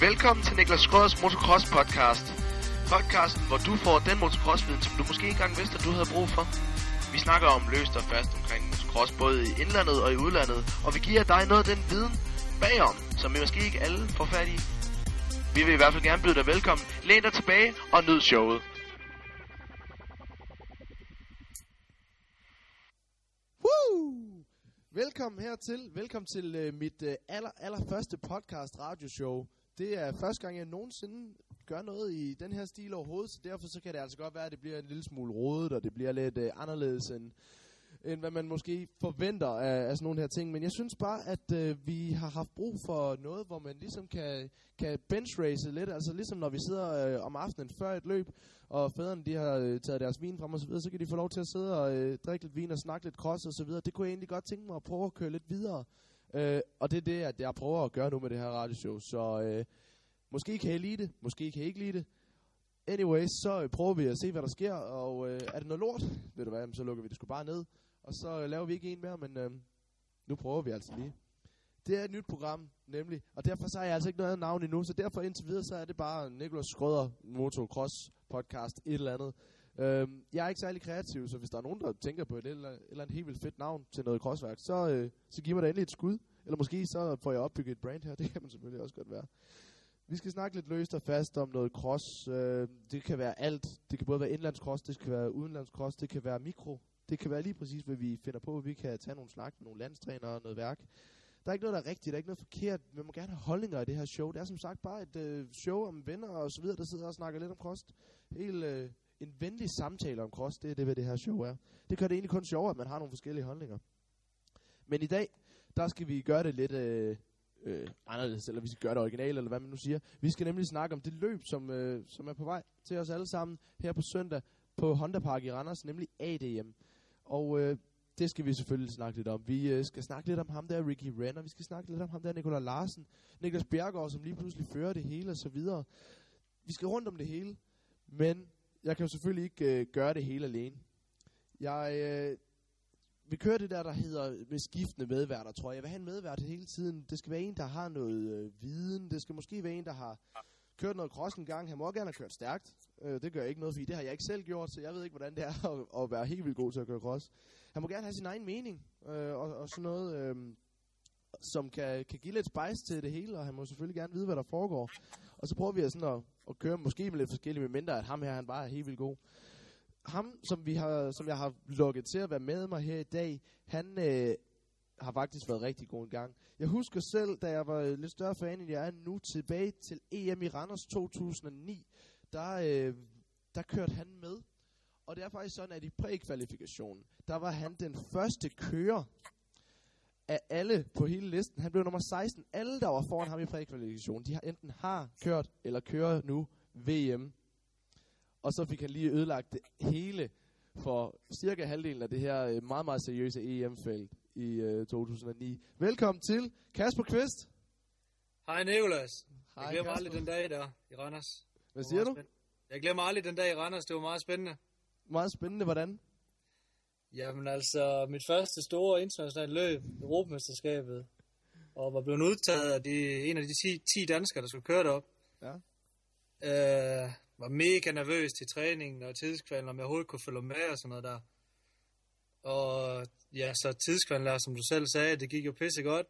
Velkommen til Niklas Skrøders Motocross Podcast. Podcasten, hvor du får den motocrossviden, som du måske ikke engang vidste, at du havde brug for. Vi snakker om løst og fast omkring motocross, både i indlandet og i udlandet, og vi giver dig noget af den viden bagom, som vi måske ikke alle får fat i. Vi vil i hvert fald gerne byde dig velkommen. Læn dig tilbage og nyd showet. Woo! Velkommen hertil. Velkommen til øh, mit øh, aller, allerførste podcast radioshow. Det er første gang, jeg nogensinde gør noget i den her stil overhovedet, så derfor så kan det altså godt være, at det bliver en lille smule rodet, og det bliver lidt øh, anderledes end, end hvad man måske forventer af, af sådan nogle her ting. Men jeg synes bare, at øh, vi har haft brug for noget, hvor man ligesom kan, kan benchrace lidt. Altså ligesom når vi sidder øh, om aftenen før et løb, og fædrene de har øh, taget deres vin frem og så videre, så kan de få lov til at sidde og øh, drikke lidt vin og snakke lidt cross og så videre. Det kunne jeg egentlig godt tænke mig at prøve at køre lidt videre. Øh, og det er det, at jeg prøver at gøre nu med det her radioshow. Så øh, måske kan I lide det, måske kan I ikke lide det. Anyway, så øh, prøver vi at se, hvad der sker, og øh, er det noget lort, ved du hvad, jamen, så lukker vi det sgu bare ned. Og så øh, laver vi ikke en mere, men øh, nu prøver vi altså lige. Det er et nyt program, nemlig, og derfor så har jeg altså ikke noget andet navn endnu, så derfor indtil videre, så er det bare Nikolas Skrøder Motocross podcast, et eller andet. Øhm, jeg er ikke særlig kreativ, så hvis der er nogen, der tænker på et eller, eller andet helt vildt fedt navn til noget crossværk, så, øh, så giv mig da endelig et skud. Eller måske så får jeg opbygget et brand her, det kan man selvfølgelig også godt være. Vi skal snakke lidt løst og fast om noget cross. Øh, det kan være alt. Det kan både være indlandskross, det kan være udenlandskross, det kan være mikro. Det kan være lige præcis, hvad vi finder på. Vi kan tage nogle snak med nogle landstrænere og noget værk. Der er ikke noget, der er rigtigt, der er ikke noget forkert. Vi må gerne have holdninger i det her show. Det er som sagt bare et øh, show om venner og så videre, der sidder og snakker lidt om cross. Helt øh, en venlig samtale om cross, det er det, hvad det her show er. Det gør det egentlig kun sjovere, at man har nogle forskellige holdninger. Men i dag, der skal vi gøre det lidt øh, øh, anderledes, eller vi skal gøre det originalt, eller hvad man nu siger. Vi skal nemlig snakke om det løb, som, øh, som er på vej til os alle sammen her på søndag på Honda Park i Randers, nemlig ADM. Og øh, det skal vi selvfølgelig snakke lidt om. Vi øh, skal snakke lidt om ham der, Ricky Renner. Vi skal snakke lidt om ham der, Nikolaj Larsen. Niklas Bjergaard, som lige pludselig fører det hele og så videre. Vi skal rundt om det hele. Men jeg kan jo selvfølgelig ikke øh, gøre det hele alene. Jeg øh, vil køre det der, der hedder med skiftende medværter, tror jeg. Jeg vil have en medvært hele tiden. Det skal være en, der har noget øh, viden. Det skal måske være en, der har kørt noget cross en gang. Han må gerne have kørt stærkt. Øh, det gør jeg ikke noget, fordi det har jeg ikke selv gjort, så jeg ved ikke, hvordan det er at, at være helt vildt god til at køre cross. Han må gerne have sin egen mening, øh, og, og sådan noget, øh, som kan, kan give lidt spice til det hele, og han må selvfølgelig gerne vide, hvad der foregår. Og så prøver vi at, sådan at, at køre måske med lidt forskellige, med mindre at ham her, han bare er helt vildt god. Ham, som, vi har, som jeg har lukket til at være med mig her i dag, han øh, har faktisk været rigtig god en gang. Jeg husker selv, da jeg var lidt større fan, end jeg er nu, tilbage til EM i Randers 2009, der, øh, der kørte han med. Og det er faktisk sådan, at i prækvalifikationen, der var han den første kører af alle på hele listen. Han blev nummer 16. Alle, der var foran ham i prækvalifikationen, de har enten har kørt eller kører nu VM. Og så fik han lige ødelagt det hele for cirka halvdelen af det her øh, meget, meget seriøse EM-felt i øh, 2009. Velkommen til Kasper Kvist. Hej Nicolas. Hej, Jeg glemmer Kasper. aldrig den dag der i Randers. Hvad siger du? spændende. Jeg glemmer aldrig den dag i Randers. Det var meget spændende. Meget spændende, hvordan? Jamen altså, mit første store internationale løb, Europamesterskabet, og var blevet udtaget af de, en af de 10, 10 danskere, der skulle køre derop. Ja. Øh, var mega nervøs til træningen og tidskvalen, om jeg overhovedet kunne følge med og sådan noget der. Og ja, så tidskvalen som du selv sagde, det gik jo pisse godt.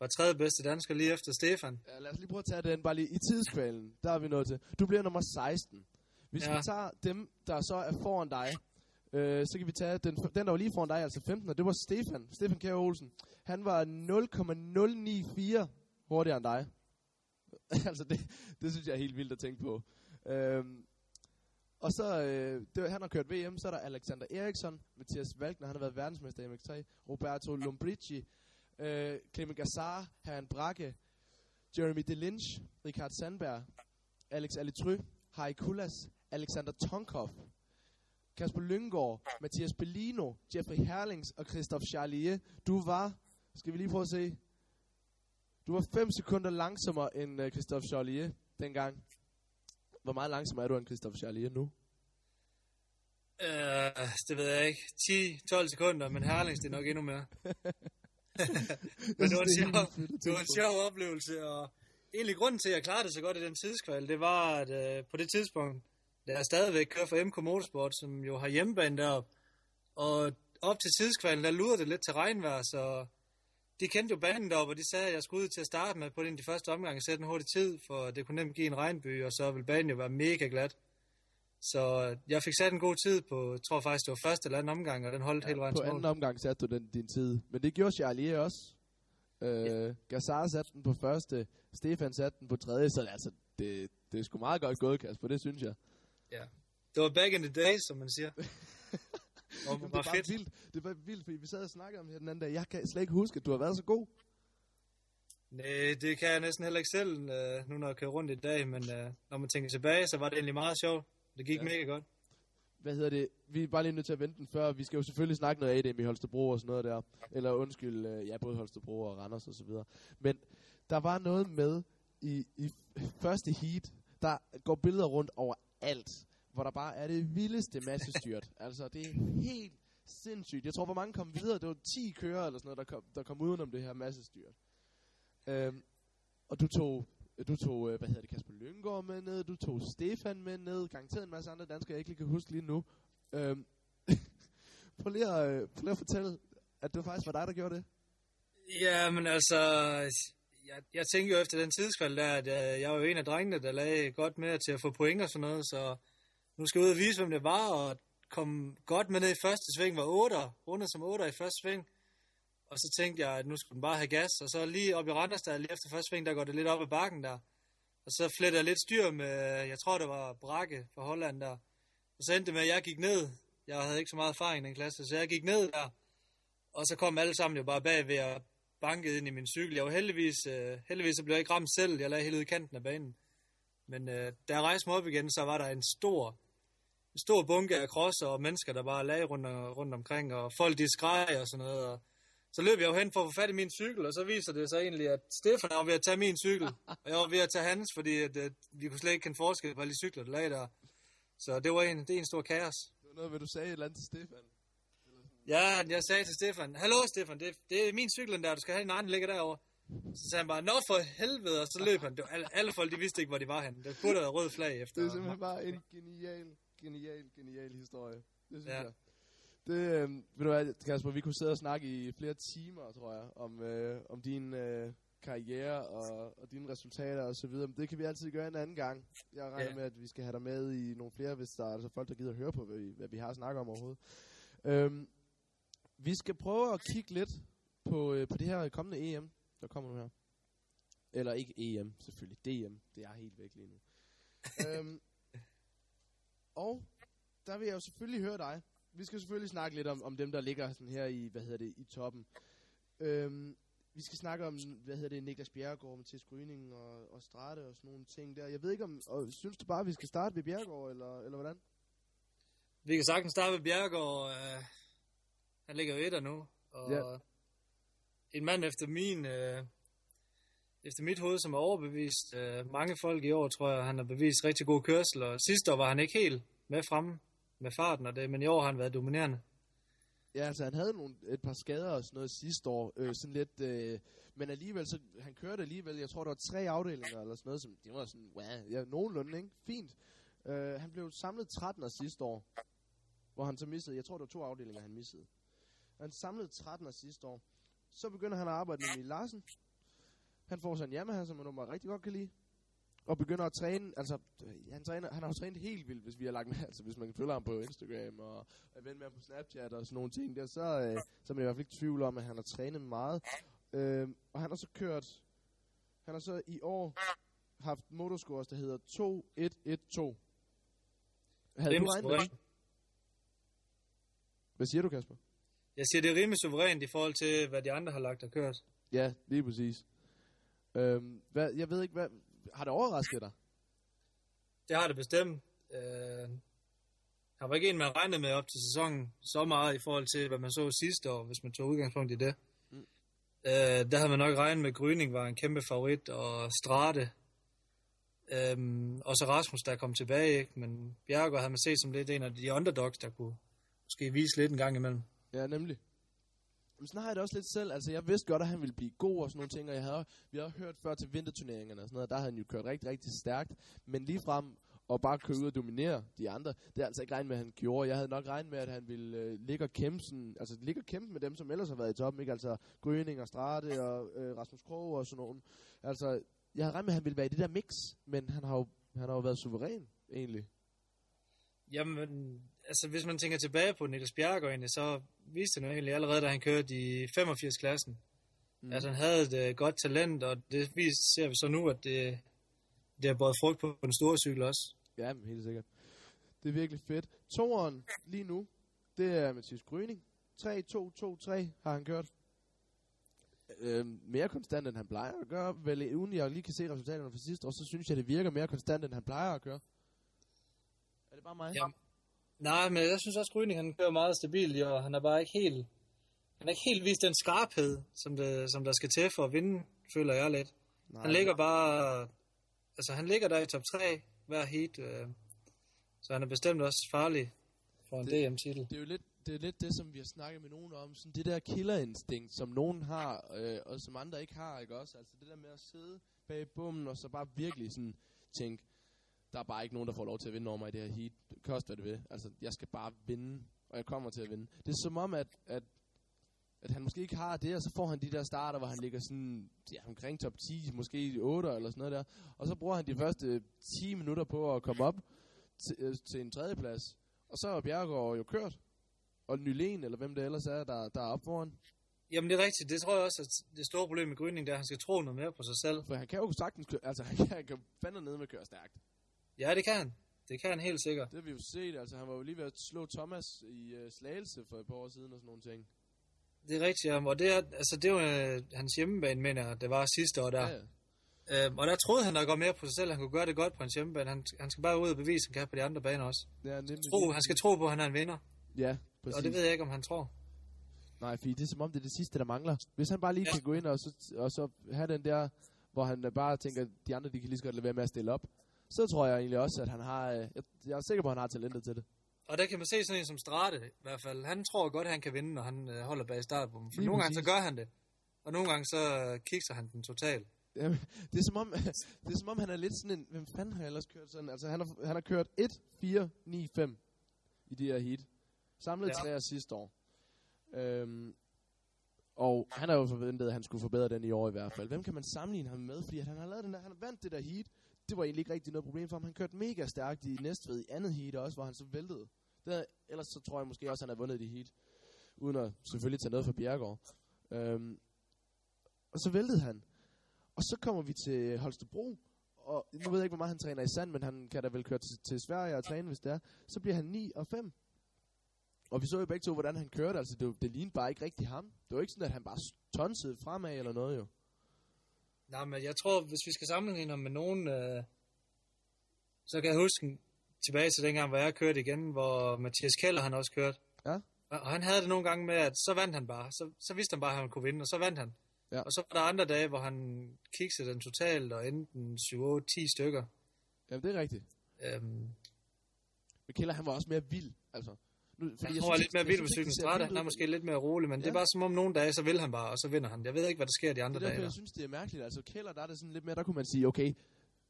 Var tredje bedste dansker lige efter Stefan. Ja, lad os lige prøve at tage den bare lige i tidskvalen. Der er vi nået til. Du bliver nummer 16. Hvis. Ja. vi tager dem, der så er foran dig, øh, så kan vi tage den, den, der var lige foran dig, altså 15, og det var Stefan. Stefan Kjær Olsen. Han var 0,094 hurtigere end dig. altså, det, det synes jeg er helt vildt at tænke på. Øhm, og så, øh, det, var- han har kørt VM, så er der Alexander Eriksson, Mathias Valkner, han har været verdensmester i MX3, Roberto Lombrici, øh, Clement Gassar, Herren Brakke, Jeremy DeLinch, Richard Sandberg, Alex Alitry, Harry Kulas, Alexander Tonkov, Kasper Lyngård, Mathias Bellino, Jeffrey Herlings og Christoph Charlier. Du var, skal vi lige prøve at se, du var 5 sekunder langsommere end uh, Christoph Charlier dengang. Hvor meget langsommere er du end Christoph Charlier nu? Øh, det ved jeg ikke. 10-12 sekunder, men Herlings det er nok endnu mere. men det var, en sjov, det var en sjov oplevelse, og egentlig grunden til, at jeg klarede det så godt i den tidskval, det var, at øh, på det tidspunkt, jeg stadigvæk kører for MK Motorsport, som jo har hjemmebane deroppe, og op til tidskvalen, der lurer det lidt til regnvejr, så de kendte jo banen deroppe, og de sagde, at jeg skulle ud til at starte med på den de første omgang og sætte en hurtig tid, for det kunne nemt give en regnby, og så ville banen jo være mega glat. Så jeg fik sat en god tid på, jeg tror faktisk, det var første eller anden omgang, og den holdt ja, hele vejen På anden omgang satte du den, din tid. Men det gjorde Charlie også. Øh, ja. Gazzar satte den på første, Stefan satte den på tredje, så altså, det, det er sgu meget godt gået, Kasper, det synes jeg. Ja. Det var back in the days, som man siger. og Jamen, det det var fedt. vildt. Det var vildt, fordi vi sad og snakkede om det den anden dag. Jeg kan slet ikke huske, at du har været så god. Nej, det kan jeg næsten heller ikke selv, øh, nu når jeg kører rundt i dag, men øh, når man tænker tilbage, så var det egentlig meget sjovt. Det gik Ja. ja. mega godt. Hvad hedder det? Vi er bare lige nødt til at vente den før. Vi skal jo selvfølgelig snakke noget ADM i Holstebro og sådan noget der. Eller undskyld, øh, ja, både Holstebro og Randers og så videre. Men der var noget med i, i første heat, der går billeder rundt over alt, hvor der bare er det vildeste massestyrt. altså, det er helt sindssygt. Jeg tror, hvor mange kom videre. Det var 10 kører eller sådan noget, der kom, der kom udenom det her massestyrt. Øhm, og du tog, du tog, øh, hvad hedder det, Kasper Lyngård med ned, du tog Stefan med ned, garanteret en masse andre danskere, jeg ikke lige kan huske lige nu. Øhm, prøv, lige at, øh, prøv lige at fortælle, at det faktisk var dig, der gjorde det. Ja, men altså, jeg, jeg tænkte jo efter den tidskvald der, at jeg, jeg var jo en af drengene, der lagde godt med til at få point og sådan noget, så nu skal jeg ud og vise, hvem det var, og kom godt med ned i første sving, var 8, rundet som 8 i første sving. Og så tænkte jeg, at nu skulle den bare have gas, og så lige op i Randerstad, lige efter første sving, der går det lidt op ad bakken der. Og så flettede jeg lidt styr med, jeg tror det var Brakke fra Holland der. Og så endte det med, at jeg gik ned. Jeg havde ikke så meget erfaring i den klasse, så jeg gik ned der. Og så kom alle sammen jo bare bag ved bankede ind i min cykel. Jeg var heldigvis, øh, heldigvis så blev jeg ikke ramt selv. Jeg lagde helt ud i kanten af banen. Men øh, da jeg rejste mig op igen, så var der en stor, en stor bunke af krosser og mennesker, der bare lagde rundt, rundt omkring. Og folk de skreg og sådan noget. Og så løb jeg jo hen for at få fat i min cykel, og så viser det sig egentlig, at Stefan var ved at tage min cykel. Og jeg var ved at tage hans, fordi at, at vi kunne slet ikke kende forskel på alle de cykler, der lagde der. Så det var en, det er en stor kaos. Det var noget, hvad du sagde et eller andet til Stefan. Ja, jeg sagde til Stefan, Hallo Stefan, det, det er min cykel der, du skal have en anden ligger derovre. Så sagde han bare, Nå for helvede, og så løb han. Det var, alle, alle folk, de vidste ikke, hvor de var henne. Der burde være rød flag efter. Det er simpelthen bare en genial, genial, genial historie. Det synes Ja. jeg. Det, øh, ved du hvad, Kasper, vi kunne sidde og snakke i flere timer, tror jeg, om, øh, om din øh, karriere og, og dine resultater og så videre. Men det kan vi altid gøre en anden gang. Jeg regner Ja. med, at vi skal have dig med i nogle flere, hvis der er altså folk, der gider at høre på, hvad vi, hvad vi har snakket om overhovedet. Øhm, vi skal prøve at kigge lidt på, øh, på det her kommende EM, der kommer nu her. Eller ikke EM, selvfølgelig. DM. Det er helt væk lige nu. øhm, og der vil jeg jo selvfølgelig høre dig. Vi skal selvfølgelig snakke lidt om, om dem, der ligger sådan her i, hvad hedder det, i toppen. Øhm, vi skal snakke om, hvad hedder det, Niklas Bjerregaard, Mathias Gryning og, og Strate og sådan nogle ting der. Jeg ved ikke om, og synes du bare, vi skal starte ved Bjerregaard, eller, eller hvordan? Vi kan sagtens starte med Bjergård. Øh, han ligger jo etter nu. Og Ja. en mand efter min... Øh, efter mit hoved, som er overbevist øh, mange folk i år, tror jeg, han har bevist rigtig god kørsel. Og sidste år var han ikke helt med fremme med farten, og det, men i år har han været dominerende. Ja, altså han havde nogle, et par skader og sådan noget sidste år, øh, sådan lidt, øh, men alligevel, så han kørte alligevel, jeg tror der var tre afdelinger eller sådan noget, som, det var sådan, wow, ja, nogenlunde, ikke? Fint. Øh, han blev samlet 13 sidste år, hvor han så missede, jeg tror der var to afdelinger, han missede. Han samlede 13 sidste år. Så begynder han at arbejde med Emil Larsen. Han får sig en Yamaha, som han nummer rigtig godt kan lide. Og begynder at træne, altså, øh, han, træner, han har jo trænet helt vildt, hvis vi har lagt med, altså hvis man følger ham på Instagram og er ven med ham på Snapchat og sådan nogle ting der, så, øh, så er man i hvert fald ikke tvivl om, at han har trænet meget. Øh, og han har så kørt, han har så i år haft motorscores, der hedder 2-1-1-2. Havde du Rimelig regnet med. Hvad siger du, Kasper? Jeg siger, det er rimelig suverænt i forhold til, hvad de andre har lagt og kørt. Ja, lige præcis. Øhm, hvad, jeg ved ikke, hvad, har det overrasket dig? Det har det bestemt. Øh, han var ikke en, man regnede med op til sæsonen så meget i forhold til, hvad man så sidste år, hvis man tog udgangspunkt i det. Mm. Øh, der havde man nok regnet med, at Gryning var en kæmpe favorit, og Strate. Øhm, og så Rasmus, der kom tilbage, ikke? men Bjergård havde man set som lidt en af de underdogs, der kunne måske vise lidt en gang imellem. Ja, nemlig. Men sådan har jeg det også lidt selv. Altså, jeg vidste godt, at han ville blive god og sådan nogle ting, og jeg havde, vi havde hørt før til vinterturneringerne og sådan noget, der havde han jo kørt rigtig, rigtig stærkt. Men lige frem og bare køre ud og dominere de andre, det er altså ikke regnet med, at han gjorde. Jeg havde nok regnet med, at han ville øh, ligge og kæmpe, sådan, altså ligge og kæmpe med dem, som ellers har været i toppen, ikke? Altså Grøning og Strate og øh, Rasmus Krog og sådan nogen. Altså, jeg havde regnet med, at han ville være i det der mix, men han har jo, han har jo været suveræn, egentlig. Jamen, altså hvis man tænker tilbage på Niklas Bjergård egentlig, så viste han jo egentlig allerede, da han kørte i 85-klassen, mm. at han havde et uh, godt talent, og det vis, ser vi så nu, at det, det er både frugt på en stor cykel også. Ja, men helt sikkert. Det er virkelig fedt. Toren lige nu, det er Mathias Gryning. 3-2-2-3 har han kørt. Øh, mere konstant, end han plejer at gøre. Vel, uden jeg lige kan se resultaterne fra sidste år, så synes jeg, det virker mere konstant, end han plejer at køre. Er det bare mig? Ja. Nej, men jeg synes også, Gryning han kører meget stabilt i år. Han er bare ikke helt... Han er ikke helt vist den skarphed, som, det, som der skal til for at vinde, føler jeg lidt. Nej, han ligger bare... Altså, han ligger der i top 3 hver heat. Øh, så han er bestemt også farlig for en DM-titel. Det er jo lidt det, er lidt det, som vi har snakket med nogen om. Sådan det der killerinstinkt, som nogen har, øh, og som andre ikke har, ikke også? Altså det der med at sidde bag bummen, og så bare virkelig sådan tænke, der er bare ikke nogen, der får lov til at vinde over mig i det her heat. Kost hvad det vil. Altså, jeg skal bare vinde, og jeg kommer til at vinde. Det er som om, at, at, at han måske ikke har det, og så får han de der starter, hvor han ligger sådan, ja, omkring top 10, måske 8 eller sådan noget der. Og så bruger han de første 10 minutter på at komme op til, øh, til en tredjeplads. Og så er Bjergård jo kørt. Og Nylen, eller hvem det ellers er, der, der er op foran. Jamen det er rigtigt. Det tror jeg også, at det store problem med Gryning, det er, at han skal tro noget mere på sig selv. For han kan jo sagtens køre, altså han kan, han kan fandme ned med at køre stærkt. Ja, det kan han. Det kan han helt sikkert. Det har vi jo set. Altså, han var jo lige ved at slå Thomas i uh, Slagelse for et par år siden og sådan nogle ting. Det er rigtigt. Og det er, altså, det var uh, hans hjemmebane, mener jeg. Det var sidste år der. Ja, ja. Øhm, og der troede han, der går mere på sig selv. Han kunne gøre det godt på hans hjemmebane. Han, han skal bare ud og bevise, at han kan på de andre baner også. Ja, tro, han skal tro på, at han er en vinder. Ja, præcis. Og det ved jeg ikke, om han tror. Nej, fordi det er som om, det er det sidste, der mangler. Hvis han bare lige ja. kan gå ind og så, og så have den der, hvor han bare tænker, at de andre, de kan lige så godt lade være med at stille op så tror jeg egentlig også, at han har... Øh, jeg, jeg er sikker på, at han har talentet til det. Og der kan man se sådan en som Strate, i hvert fald. Han tror godt, at han kan vinde, når han øh, holder bag startbommen. For Lige nogle præcis. gange, så gør han det. Og nogle gange, så kikser han den totalt. Jamen, det er som om, det er som om han er lidt sådan en, hvem fanden har jeg ellers kørt sådan? Altså han har, han har kørt 1, 4, 9, 5 i de her heat. Samlet ja. tre sidste år. Øhm, og han har jo forventet, at han skulle forbedre den i år i hvert fald. Hvem kan man sammenligne ham med? Fordi han har lavet den der, han har vandt det der heat det var egentlig ikke rigtig noget problem for ham. Han kørte mega stærkt i Næstved i andet heat også, hvor han så væltede. Det, ellers så tror jeg måske også, at han har vundet det heat. Uden at selvfølgelig tage noget fra Bjergård. Øhm, og så væltede han. Og så kommer vi til Holstebro. Og nu ved jeg ikke, hvor meget han træner i sand, men han kan da vel køre til, til Sverige og træne, hvis det er. Så bliver han 9 og 5. Og vi så jo begge to, hvordan han kørte. Altså, det, det lignede bare ikke rigtig ham. Det var ikke sådan, at han bare tonsede fremad eller noget, jo. Nej, men jeg tror, hvis vi skal sammenligne ham med nogen, øh, så kan jeg huske tilbage til dengang, hvor jeg kørte igen, hvor Mathias Keller han også kørte. Ja. Og han havde det nogle gange med, at så vandt han bare. Så, så vidste han bare, at han kunne vinde, og så vandt han. Ja. Og så var der andre dage, hvor han kiksede den totalt, og enten 7, 8, 10 stykker. Jamen, det er rigtigt. Øhm. Men Keller, han var også mere vild, altså. Nu, fordi jeg, tror, jeg lidt mere vild på cyklen. Strata, han er måske lidt mere rolig, men ja. det er bare som om nogle dage, så vil han bare, og så vinder han. Jeg ved ikke, hvad der sker de andre det er dage. jeg synes, det er mærkeligt. Altså, Keller, der er det sådan lidt mere, der kunne man sige, okay,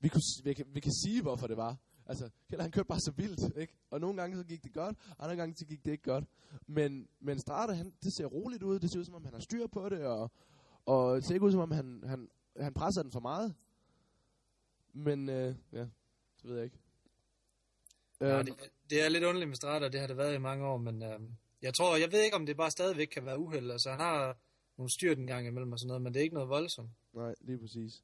vi, kunne, vi, kan, vi kan sige, hvorfor det var. Altså, Keller, han kørte bare så vildt, ikke? Og nogle gange så gik det godt, andre gange så gik det ikke godt. Men, men Strata, han, det ser roligt ud. Det ser ud, som om han har styr på det, og, og det ser ikke ud, som om han, han, han presser den for meget. Men, øh, ja, det ved jeg ikke. Ja, øhm, det, det er lidt underligt med Strata, det har det været i mange år, men øh, jeg tror, jeg ved ikke, om det bare stadigvæk kan være uheld. Altså, han har nogle styrt en gang imellem og sådan noget, men det er ikke noget voldsomt. Nej, lige præcis.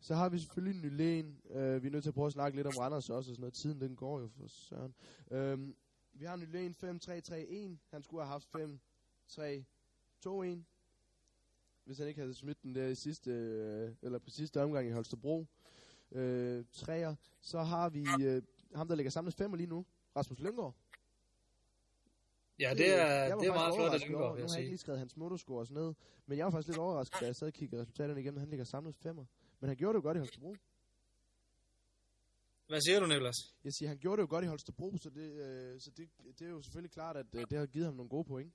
Så har vi selvfølgelig Nylen. Øh, vi er nødt til at prøve at snakke lidt om Randers også og sådan noget. Tiden den går jo for søren. Øh, vi har Nylen 5-3-3-1. Han skulle have haft 5-3-2-1. Hvis han ikke havde smidt den der i sidste, øh, eller på sidste omgang i Holstebro. Øh, træer. Så har vi øh, ham, der ligger samlet 5 lige nu. Rasmus Lyngård. Ja, det er, det er meget flot, at Lyngård, vil jeg Nu har jeg ikke lige skrevet hans sådan noget, men jeg var faktisk lidt overrasket, da jeg sad og kiggede resultaterne igennem. Han ligger samlet femmer. Men han gjorde det jo godt i Holstebro. Hvad siger du, Niklas? Jeg siger, han gjorde det jo godt i Holstebro, så det, øh, så det, det er jo selvfølgelig klart, at øh, det har givet ham nogle gode point.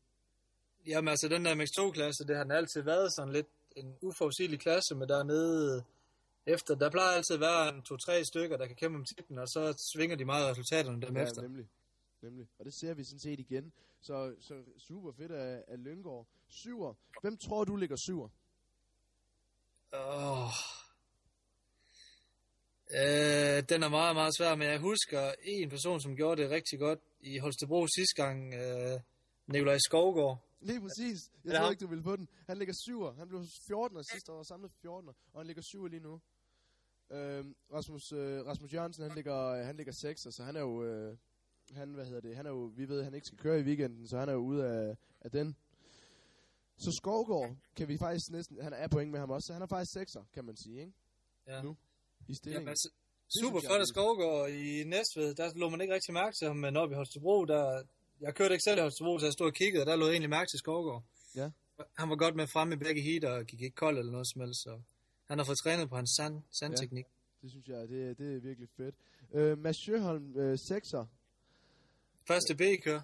Jamen altså, den der MX2-klasse, det har den altid været sådan lidt en uforudsigelig klasse, men dernede efter, der plejer altid at være en to-tre stykker, der kan kæmpe om titlen, og så svinger de meget resultaterne dem Ja, efter. nemlig. nemlig. Og det ser vi sådan set igen. Så, så super fedt af, af Lyngård. Syver. Hvem tror du ligger syver? Åh. Øh, den er meget, meget svær, men jeg husker en person, som gjorde det rigtig godt i Holstebro sidste gang, øh, Nikolaj Skovgaard. Lige præcis. Jeg Ja. tror ikke, du ville på den. Han ligger syver. Han blev 14 sidste år, samlet 14 og han ligger syver lige nu. Øhm, Rasmus, øh, Rasmus Jørgensen, han ligger, han ligger 6, så han er jo, øh, han, hvad hedder det, han er jo, vi ved, at han ikke skal køre i weekenden, så han er jo ude af, af den. Så Skovgaard kan vi faktisk næsten, han er point med ham også, så han er faktisk 6'er, kan man sige, ikke? Ja. Nu. I stillingen. Jamen, altså, super er flot af. Skovgaard i Næstved, der lå man ikke rigtig mærke til ham, men oppe i Holstebro, der, jeg kørte ikke selv i Holstebro, så jeg stod og kiggede, og der lå jeg egentlig mærke til Skovgaard. Ja. Han var godt med frem i begge heat, og gik ikke kold eller noget som helst, så han har fået trænet på hans sand, sandteknik. Det synes jeg, det, det er virkelig fedt. Øh, Mads Sjøholm, øh, 6'er. Første B-kør.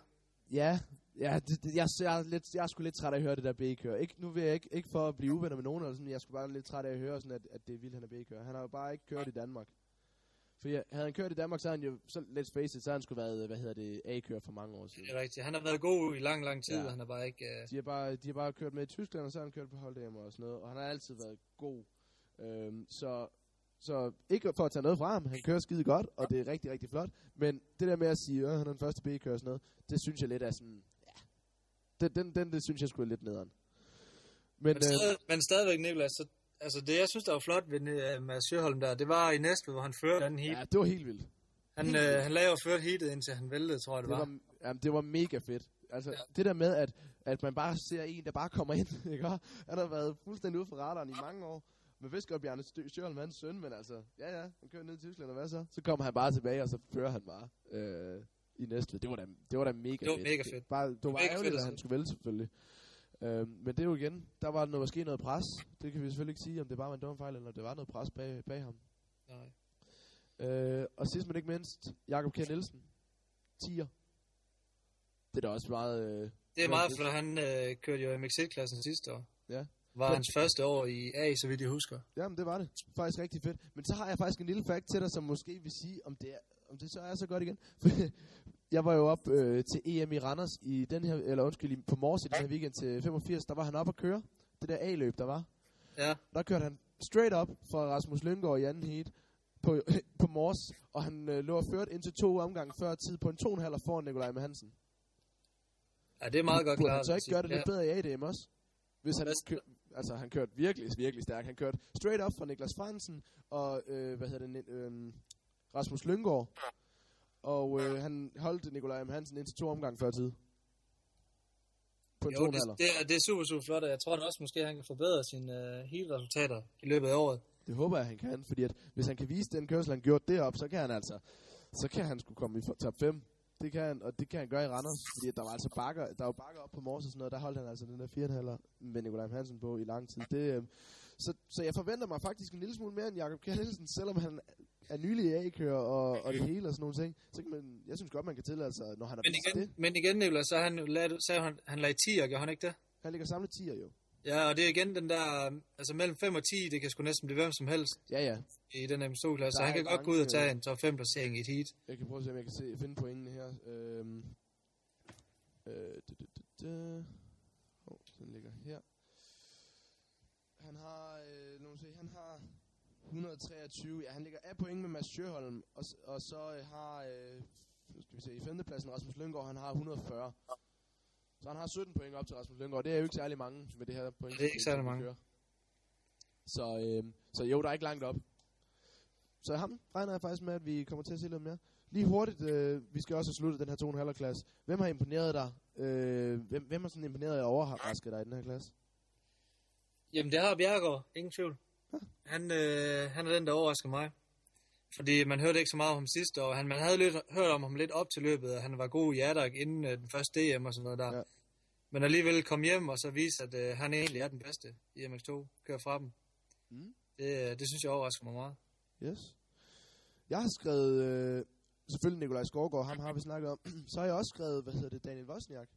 Ja, ja det, det, jeg, jeg, er lidt, jeg er sgu lidt træt af at høre det der B-kør. Ikke, nu vil jeg ikke, ikke for at blive uvenner med nogen, eller sådan, jeg er sgu bare lidt træt af at høre, sådan, at, at det er vildt, han er B-kør. Han har jo bare ikke kørt i Danmark. For jeg, havde han kørt i Danmark, så havde han jo, så let's face it, så havde han skulle været, hvad hedder det, A-kør for mange år siden. Det er rigtigt. Han har været god i lang, lang tid, Ja. ja. han har bare ikke... Uh... De har, bare, de har bare kørt med i Tyskland, og så har han kørt på hold og sådan noget, og han har altid været god. Øhm, så, så ikke for at tage noget fra ham, han kører skide godt, og det er rigtig, rigtig flot, men det der med at sige, at han er den første B-kører og sådan noget, det synes jeg lidt er sådan, ja, den, den, den det synes jeg skulle lidt nederen. Men, Men, øh, stadig, men stadigvæk, Niklas, så, altså det, jeg synes, der var flot ved uh, Mads Sjøholm der, det var i Næstved, hvor han førte anden heat. ja, det var helt vildt. Han, helt øh, vildt. han lavede og førte heatet, indtil han væltede, tror jeg, det, Det var. var, jamen, det var mega fedt. Altså, ja. Det der med, at, at man bare ser en, der bare kommer ind, ikke? Han har været fuldstændig ude for radaren i mange år. Man vidste godt, Bjarne Sjørholm er hans søn, men altså, ja ja, han kører ned til Tyskland, og hvad så? Så kommer han bare tilbage, og så fører han bare øh, i næste. Det var da, det var da mega Det var fedt. mega fedt. Bare, det var Mega fedt ærgerligt, at at han skulle vælge selvfølgelig. Øh, men det er jo igen, der var noget, måske noget pres. Det kan vi selvfølgelig ikke sige, om det bare var en dum fejl, eller om det var noget pres bag, bag ham. Nej. Øh, og sidst men ikke mindst, Jakob K. Nielsen. 10'er. Det er da også meget... Øh, Det er meget, det- for han øh, kørte jo i MX1-klassen sidste år. Ja. Var Den- hans første år i A, så vidt jeg husker. Jamen, det var det. Faktisk rigtig fedt. Men så har jeg faktisk en lille fact til dig, som måske vil sige, om det, er, om det så er så godt igen. For jeg var jo op øh, til EM i Randers i den her, eller undskyld, på Mors i den her weekend til 85. Der var han op at køre. Det der A-løb, der var. Ja, Der kørte han straight up fra Rasmus Lyngård i anden heat på, på Mors. Og han øh, lå og ført indtil to omgange før tid på en 2,5 foran Nikolaj Hansen. ja det er meget godt Burde klart. han så ikke gøre det ja. lidt bedre i ADM også? Hvis han kør, altså han kørte virkelig, virkelig stærkt. Han kørte straight up fra Niklas Fransen og, øh, hvad hedder det, øh, Rasmus Lyngård. Og øh, han holdt Nikolaj M. Hansen indtil to omgang før tid. På en Jo, det, det, er, det er super, super flot, og jeg tror da også, måske han kan forbedre sine uh, hele resultater i løbet af året. Det håber jeg, han kan, fordi at, hvis han kan vise den kørsel, han gjort derop, så kan han altså, så kan han skulle komme i top 5. Det kan han, og det kan han gøre i Randers, fordi der var altså bakker, der var bakker op på Mors og sådan noget, der holdt han altså den der 4,5 med Nikolaj. Hansen på i lang tid. Det, øh, så, så jeg forventer mig faktisk en lille smule mere end Jakob K. Nielsen, selvom han er nylig i A-kører og, og det hele og sådan nogle ting. Så kan man, jeg synes godt, man kan tillade sig, når han har Men igen, det. men igen Nicolás, så han, lagde, sagde han, han lagde 10, gjorde han ikke det? Han ligger samlet 10'er jo. Ja, og det er igen den der, altså mellem 5 og 10, det kan sgu næsten blive hvem som helst Ja, ja. i den MSO-klasse. Så han kan godt gå ud og øh, tage en top 5 placering i et heat. Jeg kan prøve at se, om jeg kan se, finde pointene her. Øhm, øh. Oh, den ligger her. Han har, øh, lad mig se, han har 123. Ja, han ligger af point med Mads Sjøholm. Og, og så øh, har, øh, skal vi se, i femtepladsen Rasmus Lyngård, han har 140. Så han har 17 point op til Rasmus Lyngård. Det er jo ikke særlig mange med det her point. Det er ikke særlig mange. Så, øh, så jo, der er ikke langt op. Så ham regner jeg faktisk med, at vi kommer til at se lidt mere. Lige hurtigt, øh, vi skal også have sluttet den her 2,5 klasse. Hvem har imponeret dig? Øh, hvem, hvem har sådan imponeret og overrasket dig i den her klasse? Jamen, det har Bjergård, ingen tvivl. Han, øh, han er den, der overrasker mig. Fordi man hørte ikke så meget om ham sidste år. Han, man havde lidt, hørt om ham lidt op til løbet, og han var god i Adak inden øh, den første DM og sådan noget der. Ja. Men alligevel kom hjem og så vise, at øh, han egentlig er den bedste i MX2. Kører fra dem. Mm. Det, øh, det synes jeg overrasker mig meget. Yes. Jeg har skrevet, øh, selvfølgelig Nikolaj Skovgaard, ham har vi snakket om. så har jeg også skrevet, hvad hedder det, Daniel Wozniak.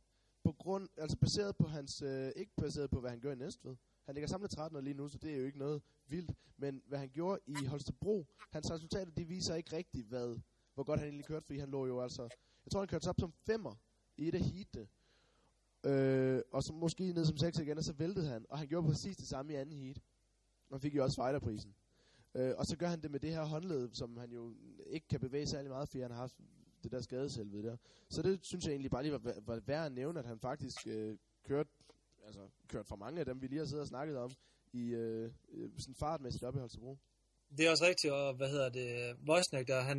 på grund, altså baseret på hans, øh, ikke baseret på, hvad han gør i Næstved. Han ligger samlet 13 lige nu, så det er jo ikke noget vildt. Men hvad han gjorde i Holstebro, hans resultater, de viser ikke rigtigt, hvad, hvor godt han egentlig kørte, fordi han lå jo altså, jeg tror han kørte op som femmer i et af heatene. Øh, og så måske ned som 6 igen, og så væltede han. Og han gjorde præcis det samme i anden heat. Og fik jo også fighterprisen. Øh, og så gør han det med det her håndled, som han jo ikke kan bevæge særlig meget, fordi han har haft det der skadeshelvede der. Så det synes jeg egentlig bare lige var, var værd at nævne, at han faktisk øh, kørte, altså, kørte for mange af dem, vi lige har siddet og snakket om, i øh, øh sådan fartmæssigt op i Holstebro. Det er også rigtigt, og hvad hedder det, Wozniak der, han,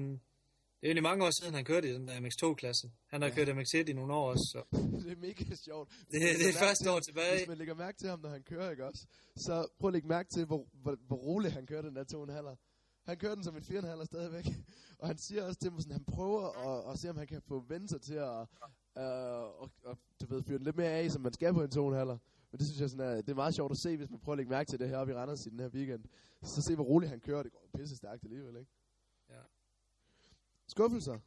det er egentlig mange år siden, han kørte i den der MX2-klasse. Han har ja. kørt MX1 i nogle år også. Så. det er mega sjovt. Det, det er første år tilbage. Hvis man lægger mærke til ham, når han kører, ikke også? Så prøv at lægge mærke til, hvor, hvor, hvor roligt han kører den der 2,5'er. Han kører den som en 4,5'er stadigvæk. Og han siger også til mig, sådan, han prøver at, at se, om han kan få vendt sig til at, uh, og, og, du ved, fyre den lidt mere af, som man skal på en 2,5'er. Men det synes jeg sådan er, det er meget sjovt at se, hvis man prøver at lægge mærke til det her oppe i Randers i den her weekend. Så se, hvor roligt han kører. Det går pisse stærkt alligevel, ikke? Ja. Skuffelser?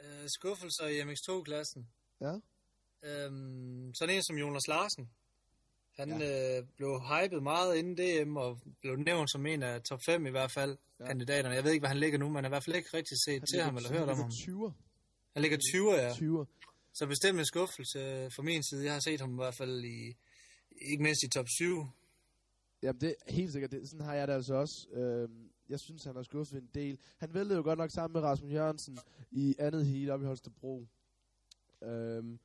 Uh, skuffelser i MX2-klassen? Ja. Øhm, sådan en som Jonas Larsen. Han ja. øh, blev hypet meget inden DM, og blev nævnt som en af top 5 i hvert fald, ja. kandidaterne. Jeg ved ikke, hvad han ligger nu, men jeg har i hvert fald ikke rigtig set han til ham eller hørt om ham. 20. Han ligger 20, ja. 20. Så bestemt en skuffelse fra min side. Jeg har set ham i hvert fald i, ikke mindst i top 7. Jamen det er helt sikkert, det, sådan har jeg det altså også. Øhm, jeg synes, han har skuffet en del. Han væltede jo godt nok sammen med Rasmus Jørgensen i andet heat op i Holstebro. Øhm,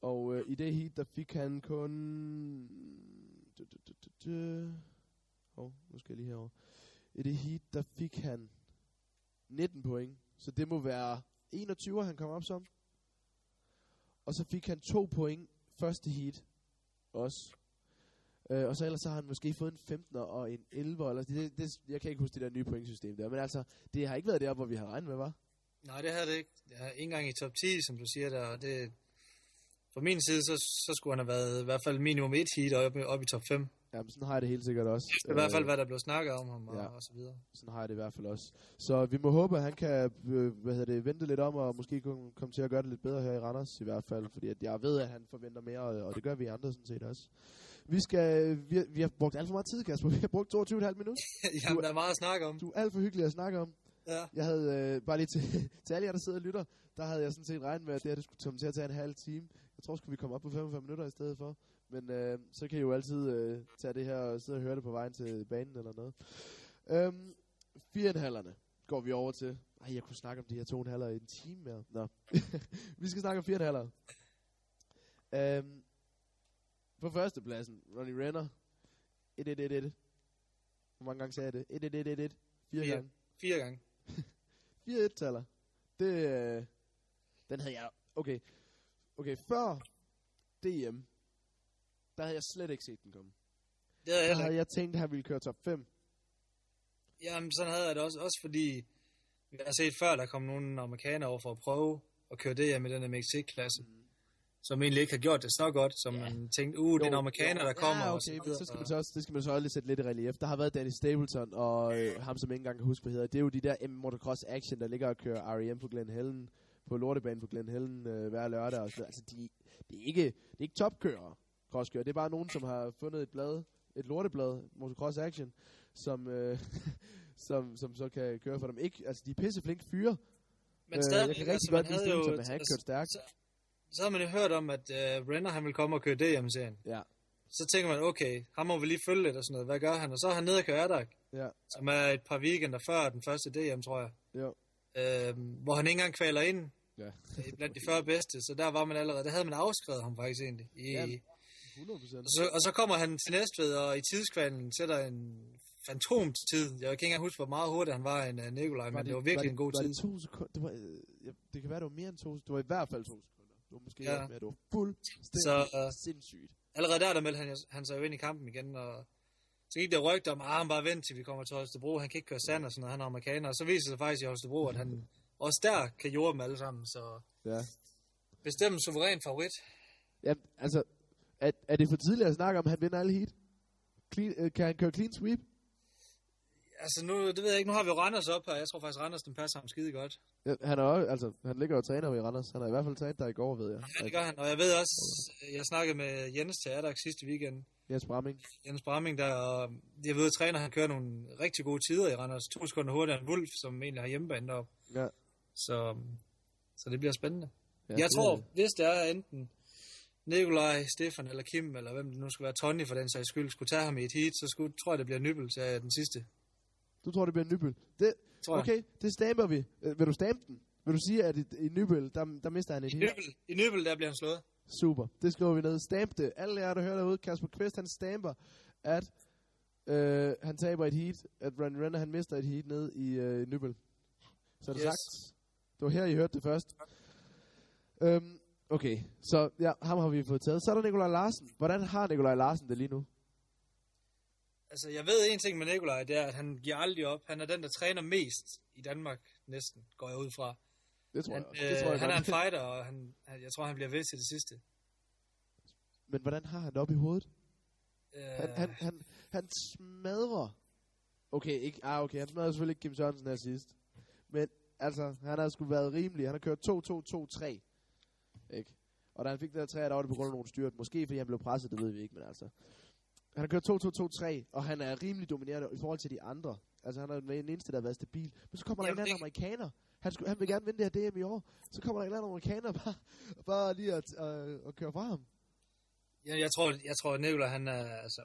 og øh, i det heat, der fik han kun... Åh, oh, nu skal jeg lige herover. I det heat, der fik han 19 point. Så det må være 21, han kom op som. Og så fik han to point første heat også. Øh, og så ellers så har han måske fået en 15 og en 11. Eller det, det, jeg kan ikke huske det der nye pointsystem der. Men altså, det har ikke været der, hvor vi har regnet med, var? Nej, det har det ikke. Jeg har ikke engang i top 10, som du siger der. Og Det, fra min side, så, så skulle han have været i hvert fald minimum et heat op, op i top 5. Jamen, sådan har jeg det helt sikkert også. Det er i hvert fald, hvad der blev snakket om ham og, ja. og så videre. Sådan har jeg det i hvert fald også. Så vi må håbe, at han kan øh, hvad hedder det, vente lidt om, og måske komme til at gøre det lidt bedre her i Randers i hvert fald. Fordi at jeg ved, at han forventer mere, og, det gør vi andre sådan set også. Vi, skal, vi, vi har brugt alt for meget tid, Kasper. Vi har brugt 22,5 minutter. Jamen, der er meget at snakke om. Du er alt for hyggelig at snakke om. Ja. Jeg havde, øh, bare lige til, til alle jer, der sidder og lytter, der havde jeg sådan set regnet med, at det her det skulle komme til at tage en halv time. Jeg tror, skulle vi komme op på 45 minutter i stedet for. Men øh, så kan I jo altid øh, tage det her og sidde og høre det på vejen til banen eller noget. Øhm, Firehandhallerne går vi over til. Ej, jeg kunne snakke om de her to i en time mere. Nå. vi skal snakke om firehandhaller. Øhm, på førstepladsen, Ronnie Renner. 1-1-1-1. Hvor mange gange sagde jeg det? 1-1-1-1. Fire, gange. Fire gange. 4-1-taller. Det, øh, den havde jeg... Okay. Okay, før DM, der havde jeg slet ikke set den komme. Det havde jeg Der havde jeg tænkt, at han ville køre top 5. Jamen, sådan havde jeg det også, også fordi jeg har set før, der kom nogle amerikanere over for at prøve at køre det med den her MX-klasse. Mm. Som egentlig ikke har gjort det så godt, som ja. man tænkte, uh, det er en amerikaner, der kommer. Ja, okay, og så, så skal man så også, det skal man så også lige sætte lidt i relief. Der har været Danny Stapleton, og øh, ham som ikke engang kan huske, hvad hedder. Det er jo de der M Motocross Action, der ligger og kører REM på Glen Helen, på lortebanen på Glen Helen øh, hver lørdag. Og så, altså, de, det, er ikke, det er ikke topkører, crosskører. Det er bare nogen, som har fundet et blad, et lorteblad, Motocross Action, som, øh, som, som så kan køre for dem. Ikke, altså, de er pisseflink fyre. Men stadig, øh, jeg kan rigtig altså, godt lide men han har ikke kørt stærkt. Så, så har man jo hørt om, at uh, Renner han vil komme og køre DM-serien. Ja. Så tænker man, okay, ham må vi lige følge lidt og sådan noget. Hvad gør han? Og så er han nede og kører Adak, Ja, som er et par weekender før den første DM, tror jeg. jo. Øhm, hvor han ikke engang kvaler ind Ja. øh, blandt de 40 bedste. Så der var man allerede, der havde man afskrevet ham faktisk egentlig. I, ja. 100%. og, så, og så kommer han til Næstved, og i tidskvalen sætter en fantomtid. Jeg kan ikke engang huske, hvor meget hurtigt han var en uh, Nikolaj, men det, det var virkelig var det, en god var tid. Det, to sekunder, det, var, øh, ja, det kan være, det var mere end to sekunder. Det var i hvert fald to sekunder. Det var måske Ja. mere, det var fuldstændig Så, øh, sindssygt. Allerede der, der meldte han, han sig jo ind i kampen igen, og så gik der rygter om, at han bare vent til vi kommer til Holstebro, han kan ikke køre sand og sådan noget, han er amerikaner, og så viser det sig faktisk i Holstebro, at han også der kan jorde dem alle sammen, så Ja. bestemt suveræn favorit. ja altså, er, er det for tidligt at snakke om, at han vinder alle heat? Clean, øh, kan han køre clean sweep? Altså nu, det ved jeg ikke, nu har vi jo Randers op her. Jeg tror faktisk, Randers den passer ham skide godt. Ja, han er også, altså, han ligger og træner i Randers. Han har i hvert fald trænet der i går, ved jeg. Ja, det gør han. Og jeg ved også, jeg snakkede med Jens Teatak sidste weekend. Jens Bramming. Jens Bramming der, og jeg ved, at træner, han kører nogle rigtig gode tider i Randers. To sekunder hurtigere end Wolf, som egentlig har hjemmebane deroppe. Ja. Så, så det bliver spændende. ja jeg det tror, er- hvis det er enten Nikolaj, Stefan eller Kim, eller hvem det nu skal være, Tony for den sags skyld, skulle tage ham i et heat, så skulle, tror jeg, det bliver Nybel til den sidste. Du tror, det bliver nybøl. Det, Tror jeg. okay, det stamper vi. Øh, vil du stampe den? Vil du sige, at i, i nybøl, der, der mister han et I hit? Nybel, I Nybel, der bliver han slået. Super. Det skriver vi ned. Stamp det. Alle jer, der hører derude, Kasper Kvist, han stamper, at øh, han taber et heat, at Randy Renner, han mister et heat ned i øh, Nybøl. Så er det Yes. sagt. Det var her, I hørte det først. Øhm, okay, så ja, ham har vi fået taget. Så er der Nikolaj Larsen. Hvordan har Nikolaj Larsen det lige nu? Altså, jeg ved en ting med Nikolaj, det er, at han giver aldrig op. Han er den, der træner mest i Danmark, næsten, går jeg ud fra. Det tror Han, jeg også. Det tror øh, jeg han er en fighter, og han, han, jeg tror, han bliver ved til det sidste. Men hvordan har han det op i hovedet? Øh, Han, han, han, han smadrer. Okay, ikke, ah, okay, han smadrer selvfølgelig ikke Kim Sørensen her sidst. Men altså, han har sgu været rimelig. Han har kørt 2-2-2-3. Ikke? Og da han fik det her 3, der var det på grund af nogle styrt. Måske fordi han blev presset, det ved vi ikke, men altså. Han har kørt 2-2-2-3, og han er rimelig dominerende i forhold til de andre. Altså, han er den eneste, der har været stabil. Men så kommer der en anden amerikaner. Han, skulle, han vil gerne vinde det her DM i år. Så kommer der en anden amerikaner bare, bare lige at, øh, at køre fra ham. jeg, jeg, tror, jeg tror, at Nikolaj, han er, altså,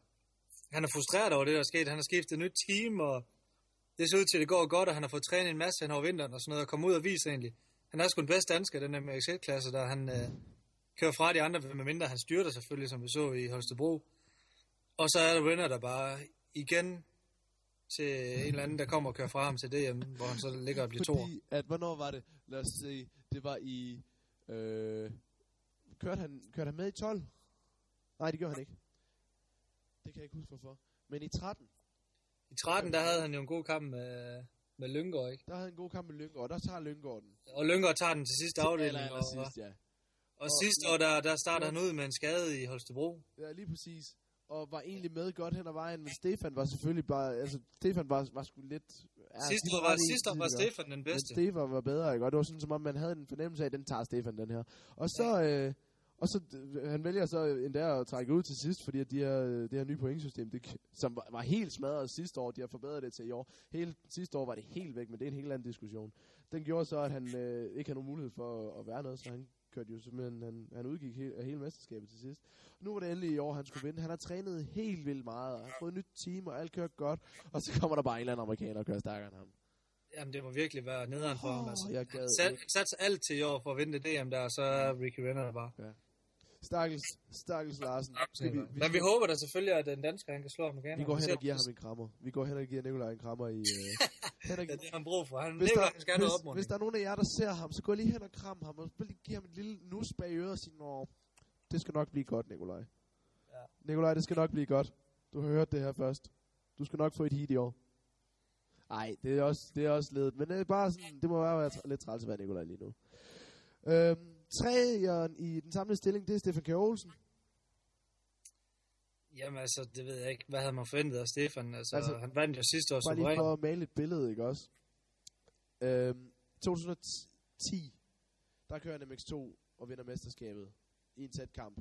han er frustreret over det, der er sket. Han har skiftet et nyt team, og det ser ud til, at det går godt, og han har fået trænet en masse hen over vinteren og sådan noget, og komme ud og vise egentlig. Han er sgu den bedste dansker, den der MX1-klasse, der han øh, kører fra de andre, medmindre han styrter selvfølgelig, som vi så i Holstebro. Og så er der Renner, der bare igen til en eller anden, der kommer og kører fra ham til DM, hvor han så ligger og bliver to. Fordi, at, hvornår var det? Lad os se. Det var i... Øh, kørte, han, kørte han med i 12? Nej, det gjorde han ikke. Det kan jeg ikke huske, hvorfor. Men i 13, I 13, der havde han jo en god kamp med, med Lyngård, ikke? der havde en god kamp med Lyngård, og der tager Lyngård den. Og Lyngård tager den til sidste afdeling, aller og, sidst, ja. og sidste år, der, der starter han ud med en skade i Holstebro. Ja, lige præcis. Og var egentlig med godt hen ad vejen, men Stefan var selvfølgelig bare... Altså, Stefan var, var sgu lidt... Ja, Sidste år var, sidste år var. Stefan den Men bedste. Stefan var bedre, ikke? Og det var sådan, som om man havde en fornemmelse af, at den tager Stefan, den her. Og så, øh, og så øh, han vælger så endda at trække ud til sidst, fordi at de her, det her nye pointsystem, det, som var, var helt smadret sidste år, de har forbedret det til i år. Hele, sidste år var det helt væk, men det er en helt anden diskussion. Den gjorde så, at han øh, ikke havde nogen mulighed for at, være noget, så han kørte jo simpelthen, han, han udgik he, af hele mesterskabet til sidst. Nu var det endelig i år, han skulle vinde. Han har trænet helt vildt meget, og han har fået et nyt team, og alt kørt godt. Og så kommer der bare en eller anden amerikaner og kører stærkere end ham. Jamen, det må virkelig være nederen for ham. Altså. Jeg gad Han sat, ikke. sat alt til i år for at vinde det DM der, og så er Ricky Renner der bare. Stakkels, stakkels Larsen. Vi, vi, Men vi håber da selvfølgelig, at den dansker, han kan slå amerikaner. vi går hen og giver ham en krammer. Vi går hen og giver Nikolaj en krammer i... Øh, hen og, Ja, det har han brug for. Han, hvis, Nikolaj, der, skal noget hvis, hvis der er nogen af jer, der ser ham, så gå lige hen og kram ham, og så lige give ham et lille nus bag øret og sige, Nå, det skal nok blive godt, Nikolaj. Ja. Nikolaj, det skal nok blive godt. Du har hørt det her først. Du skal nok få et heat i år. Nej, det er også, det er også ledet. Men det er bare sådan, det må bare være lidt træls at være Nikolaj lige nu. Øhm, træeren i den samlede stilling, det er Stefan K. Olsen. Jamen altså, det ved jeg ikke. Hvad havde man forventet af Stefan? Altså, Altså, han vandt jo sidste år Bare lige for at male et billede, ikke også? Øhm, 2010, der kører han MX2 og vinder mesterskabet i en tæt kamp.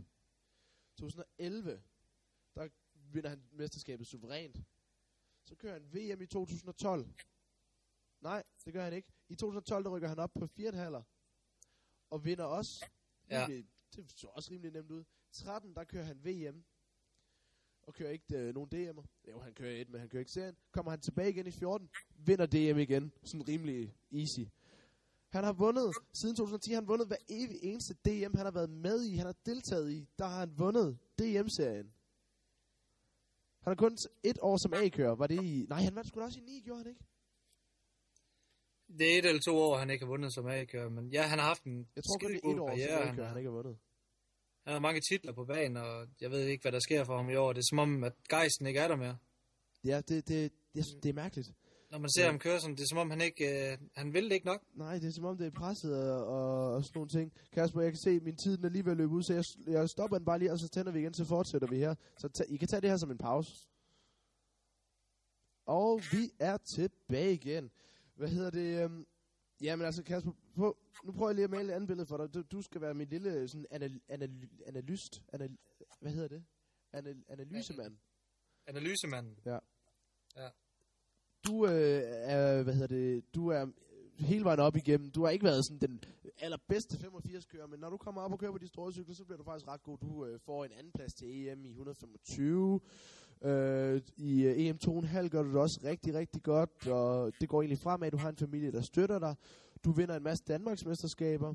2011, der vinder han mesterskabet suverænt. Så kører han VM i 2012. Nej, det gør han ikke. I 2012, der rykker han op på 4,5 og vinder også. Ja. Rimelig, Det så også rimelig nemt ud. 13, der kører han VM og kører ikke øh, nogen DM'er. Jo, han kører et, men han kører ikke serien. Kommer han tilbage igen i 14, vinder DM igen. Sådan rimelig easy. Han har vundet, siden 2010 har han vundet hver evig eneste DM, han har været med i, han har deltaget i. Der har han vundet DM-serien. Han har kun et år som A-kører. Var det i... Nej, han vandt sgu da også i 9, gjorde han ikke? Det er et eller to år, han ikke har vundet som A-kører, men ja, han har haft en Jeg tror kun det er et år som karriere. A-kører, han Han, ikke har vundet. han har mange titler på banen, og jeg ved ikke, hvad der sker for ham i år. Det er som om, at gejsten ikke er der mere. Ja, det, det, jeg synes, det er mærkeligt. Når man ser Ja. ham køre sådan, det er som om, han ikke... Øh, han vil det ikke nok. Nej, det er som om, det er presset og, og, og sådan nogle ting. Kasper, jeg kan se, at min tid den er lige ved at løbe ud, så jeg, jeg stopper den bare lige, og så tænder vi igen, så fortsætter vi her. Så I kan tage det her som en pause. Og vi er tilbage igen. Hvad hedder det? Um, jamen altså, Kasper, på, nu prøver jeg lige at male et andet billede for dig. Du, du skal være min lille sådan anal, anal, analyst. Anal, hvad hedder det? Anal, analysemand. Analysemanden. Du øh, er, hvad hedder det, du er hele vejen op igennem. Du har ikke været sådan den allerbedste 85-kører, men når du kommer op og kører på de store cykler, så bliver du faktisk ret god. Du øh, får en anden plads til EM i 125. Øh, I øh, EM 2,5 gør du det også rigtig, rigtig godt, og det går egentlig fremad. Du har en familie, der støtter dig. Du vinder en masse Danmarksmesterskaber.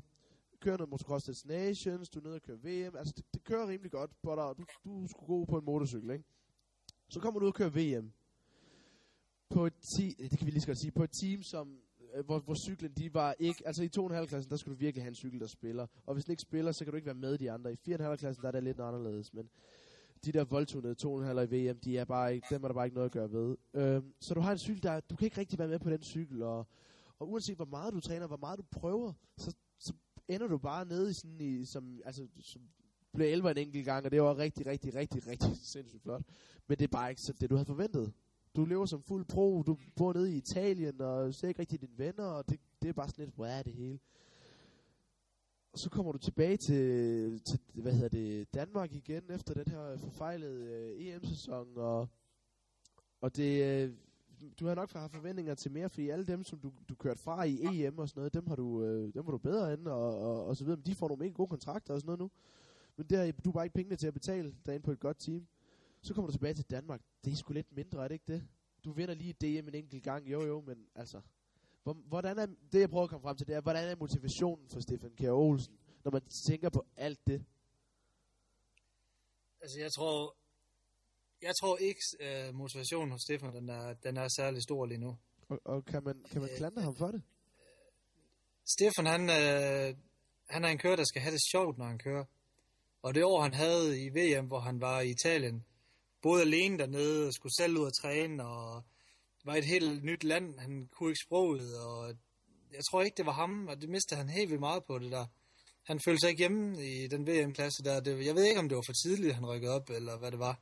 Kører noget Motocross Destinations, du er nede og kører VM. Altså, det, det kører rimelig godt på dig. Uh, du, du skulle gå på en motorcykel, ikke? Så kommer du ud og kører VM på et ti, eh, det kan vi lige så godt sige, på et team, som, øh, hvor, hvor cyklen, de var ikke, altså i 2,5 klassen, der skal du virkelig have en cykel, der spiller. Og hvis den ikke spiller, så kan du ikke være med de andre. I 4,5 klassen, der er det lidt anderledes, men de der voldtunede 2,5 i VM, de er bare ikke, dem er der bare ikke noget at gøre ved. Øhm, så du har en cykel, der, du kan ikke rigtig være med på den cykel, og, og uanset hvor meget du træner, hvor meget du prøver, så, så ender du bare nede i sådan i, som, altså, som blev 11 en enkelt gang, og det var rigtig, rigtig, rigtig, rigtig sindssygt flot. Men det er bare ikke så det, du havde forventet. Du lever som fuld pro, du bor nede i Italien, og ser ikke rigtig dine venner, og det, det er bare sådan lidt, hvor er det hele? Og så kommer du tilbage til, til hvad hedder det, Danmark igen, efter den her forfejlede øh, EM-sæson, og, og det, øh, du har nok haft forventninger til mere, fordi alle dem, som du, du kørte fra i EM og sådan noget, dem har du, øh, dem var du bedre end, og, og, og så videre, men de får nogle mega gode kontrakter og sådan noget nu. Men der, du har bare ikke pengene til at betale dig ind på et godt team. Så kommer du tilbage til Danmark. Det er sgu lidt mindre, er det ikke det? Du vinder lige DM en enkelt gang, jo jo, men altså... Hvor, hvordan er, det jeg prøver at komme frem til, det er, hvordan er motivationen for Stefan Kjær Olsen, når man tænker på alt det? Altså, jeg tror, jeg tror ikke, uh, motivationen hos Stefan, den er, den er særlig stor lige nu. Og, og kan man, kan man klandre ham for det? Stefan, han, øh, han er en kører, der skal have det sjovt, når han kører. Og det år, han havde i VM, hvor han var i Italien, boede alene dernede, skulle selv ud og træne, og var et helt nyt land, han kunne ikke sproget, og jeg tror ikke, det var ham, og det mistede han helt vildt meget på det der. Han følte sig ikke hjemme i den VM-klasse der. Det, jeg ved ikke, om det var for tidligt, han rykkede op, eller hvad det var.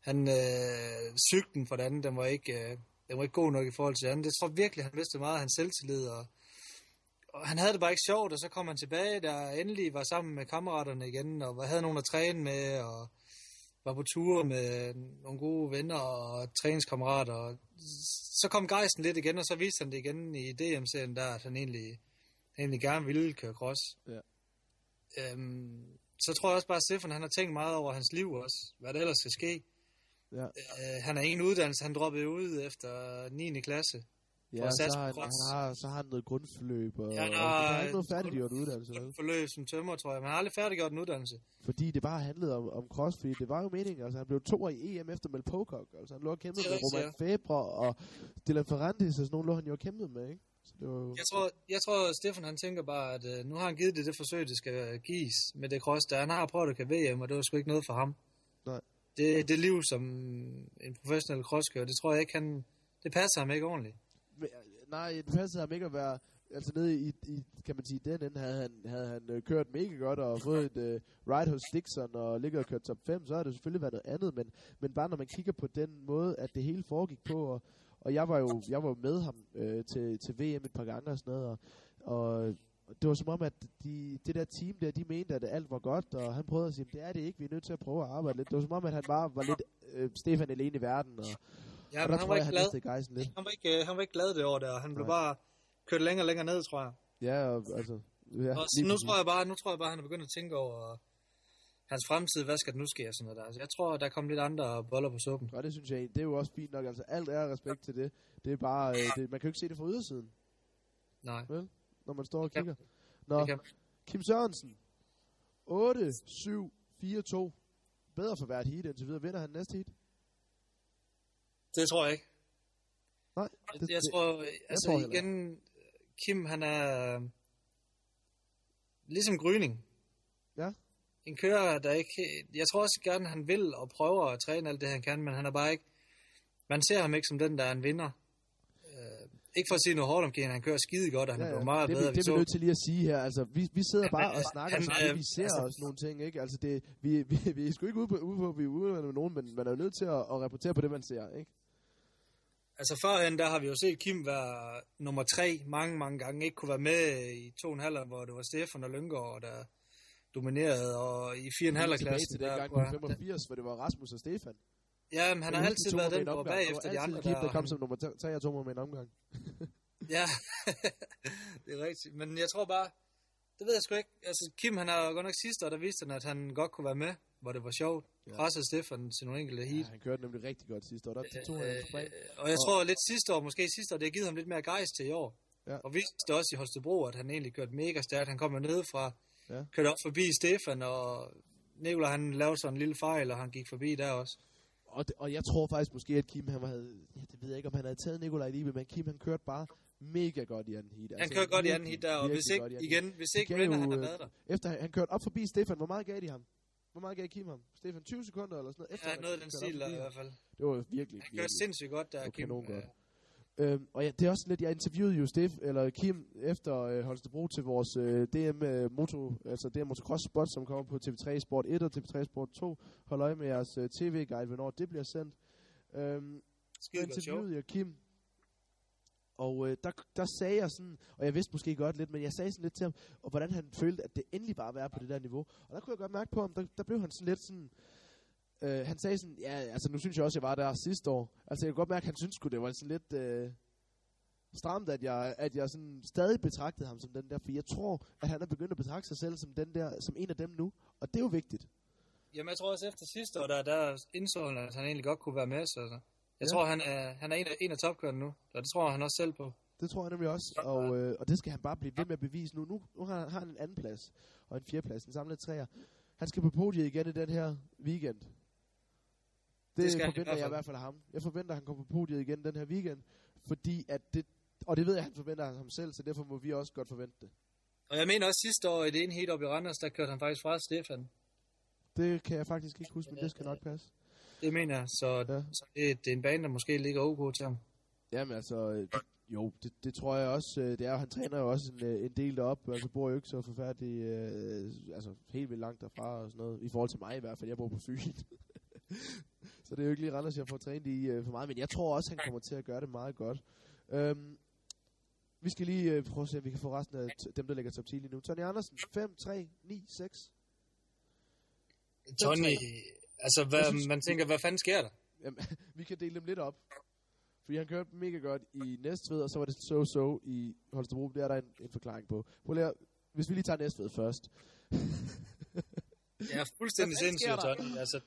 Han, øh, cyklen for den anden, den var, ikke, øh, den var ikke god nok i forhold til anden. Det tror virkelig, han mistede meget af hans selvtillid, og, og han havde det bare ikke sjovt, og så kom han tilbage, der endelig var sammen med kammeraterne igen, og havde nogen at træne med, og var på ture med nogle gode venner og træningskammerater. Og så kom gejsten lidt igen, og så viste han det igen i DM-serien der, at han egentlig, han egentlig gerne ville køre cross. Ja. Øhm, så tror jeg også bare, at Stefan han har tænkt meget over hans liv også, hvad der ellers skal ske. Ja. Øh, han har ingen uddannelse, han droppede ud efter 9. klasse. Ja, så har, han, han har, så har han noget grundforløb, og, Ja, han og han har ikke noget færdiggjort uddannelse, vel? Forløb som tømmer, tror jeg. Men han har aldrig færdiggjort en uddannelse. Fordi det bare handlede om, om cross, fordi det var jo meningen, altså han blev to i EM efter Mel Pocock, altså han lå og kæmpede med Roman Febre og Dylan Ferrandis, og sådan nogle lå han jo og kæmpede med, ikke? Så det var Jeg tror, jeg tror Stefan han tænker bare, at øh, nu har han givet det det forsøg, det skal gives med det cross, der han har prøvet at kan VM, og det var sgu ikke noget for ham. Nej. Det, det liv som en professionel crosskører, det tror jeg ikke, han, det passer ham ikke ordentligt. Nej, det passede ham ikke at være, altså nede i, i kan man sige, den ende havde han, havde han øh, kørt mega godt og fået et øh, ride hos Dixon og ligger og kørt top 5, så har det selvfølgelig været noget andet, men, men bare når man kigger på den måde, at det hele foregik på, og, og jeg var jo jeg var med ham øh, til, til VM et par gange og sådan noget, og, og det var som om, at de, det der team der, de mente, at alt var godt, og han prøvede at sige, det er det ikke, vi er nødt til at prøve at arbejde lidt. Det var som om, at han bare var lidt øh, Stefan alene i verden, og, Ja, men der han tror var jeg, ikke han glad. gejsen lidt. Han var ikke, øh, han var ikke glad det år der. Han blev Nej. bare kørt længere og længere ned, tror jeg. Ja, og, altså... Ja, Og så nu tror jeg bare, nu tror jeg bare, han er begyndt at tænke over hans fremtid. Hvad skal der nu ske og sådan noget der. Altså, jeg tror, der kommer lidt andre boller på suppen. Og det synes jeg, det er jo også fint nok. Altså, alt er respekt til det. Det er bare, øh, det, man kan jo ikke se det fra ydersiden, Nej, når man står og kigger. Nå, Kim Sørensen. 8, 7, 4, 2. Bedre for hvert heat indtil videre. Vinder han næste heat? Det tror jeg ikke. Nej, Jeg, det, jeg det, tror, altså tror heller igen, Kim han er øh, ligesom Gryning. Ja. En kører, der ikke... Jeg tror også gerne, han vil og prøver at træne alt det, han kan, men han er bare ikke... Man ser ham ikke som den, der er en vinder. Øh, ikke for at sige noget hårdt om Kim, han kører skide godt, og han ja, er ja. blevet meget det, bedre. det, det er vi nødt til lige at sige her. Altså, vi, vi sidder Ja, bare men, og øh, snakker han, sammen, øh, vi ser altså- også nogle ting, ikke? Altså, det, vi, vi, vi er sgu ikke ude på, ude på, vi er ude med nogen, men man er jo nødt til at, at rapportere på det, man ser, ikke? Altså førhen, der har vi jo set Kim være nummer tre mange, mange gange. Ikke kunne være med i to og en halv, hvor det var Stefan og Lyngård, der dominerede, og i fire og en halv klassen, der, gang i han- 85, hvor det var Rasmus og Stefan. ja, men han har altid været tog den, der bagefter de andre. Kim, der kom som nummer 3 og 2 med en omgang. Ja, det er rigtigt. Men jeg tror bare, det ved jeg sgu ikke. Altså, Kim, han har godt nok sidste år, der viste han, at han godt kunne være med, hvor det var sjovt. Ja. Ja. Pressede Stefan til nogle enkelte Ja, heat. han kørte nemlig rigtig godt sidste år. Der tog han en spring. Øh, og jeg tror lidt sidste år, måske sidste år, det har givet ham lidt mere gejst til i år. Ja. Og viste også i Holstebro, at han egentlig kørte mega stærkt. Han kom jo ned fra, Ja. kørte op forbi Stefan, og Nicolai han lavede sådan en lille fejl, og han gik forbi der også. Og, det, og jeg tror faktisk måske, at Kim, han havde, ja, det ved jeg ikke, om han havde taget Nikolaj Libe, men Kim, han kørte bare mega godt i anden heat. Han kørte godt i anden hit der, og hvis ikke, igen, hvis ikke Renner, han har øh, været der. Efter han, han kørte op forbi Stefan, hvor meget gav de ham? Hvor meget gav Kim ham? Stefan 20 sekunder eller sådan noget? Efter Ja, noget af den stil i hvert fald. Det var virkelig, Han virkelig. sindssygt godt der, Kim. godt. Øh, Øhm, og ja, det er også lidt, jeg interviewede jo Stef, eller Kim efter øh, Holstebro til vores øh, DM øh, Moto, altså DM Motocross Spot, som kommer på TV3 Sport 1 og TV3 Sport 2. Hold øje med jeres øh, tv-guide, hvornår det bliver sendt. Øhm, Skide godt interviewede jeg Kim, og øh, der, der sagde jeg sådan, og jeg vidste måske godt lidt, men jeg sagde sådan lidt til ham, og hvordan han følte, at det endelig bare var på det der niveau. Og der kunne jeg godt mærke på ham, der, der blev han sådan lidt sådan, øh, han sagde sådan, ja, altså nu synes jeg også, jeg var der sidste år. Altså jeg kunne godt mærke, at han synes sgu, det var sådan lidt øh, stramt, at jeg, at jeg sådan stadig betragtede ham som den der, for jeg tror, at han er begyndt at betragte sig selv som, den der, som en af dem nu, og det er jo vigtigt. Jamen, jeg tror også efter sidste år, der, der indså han, at han egentlig godt kunne være med. Så. Altså jeg Ja. tror, han er, han er en af, en af topkørerne nu, og det tror han også selv på. Det tror jeg nemlig også, og, øh, og det skal han bare blive ved med at bevise nu. Nu, nu har, har han en anden plads, og en fjerde plads, en samlet træer. Han skal på podiet igen i den her weekend. Det, Det forventer jeg i hvert fald af ham. Jeg forventer, at han kommer på podiet igen den her weekend, fordi at det, og det ved jeg, at han forventer af ham selv, så derfor må vi også godt forvente det. Og jeg mener også sidste år i det ene heat op i Randers, der kørte han faktisk fra Stefan. Det kan jeg faktisk ikke huske, men det skal nok passe. Det mener jeg, så, Ja. så det, det er en bane, der måske ligger ok til ham. Jamen altså, øh, jo, det, det tror jeg også. øh, Det er han træner jo også en, øh, en del deroppe, altså bor jo ikke så forfærdeligt, øh, altså helt vildt langt derfra og sådan noget. I forhold til mig i hvert fald, jeg bor på Fyn. så det er jo ikke lige Randers, jeg får trænet i øh, for meget, men jeg tror også, han kommer til at gøre det meget godt. Øhm, vi skal lige øh, prøve at se, om vi kan få resten af dem, der ligger top 10 lige nu. Tony Andersen, 5, 3, 9, 6. Tony, altså hvad, synes- man tænker, hvad fanden sker der? Jamen, vi kan dele dem lidt op. Fordi han kørte mega godt i Næstved, og så var det so-so i Holstebro. Det er der en, en forklaring på. Prøv lige hvis vi lige tager Næstved først. Jeg er fuldstændig sindssygt? Tony. Altså,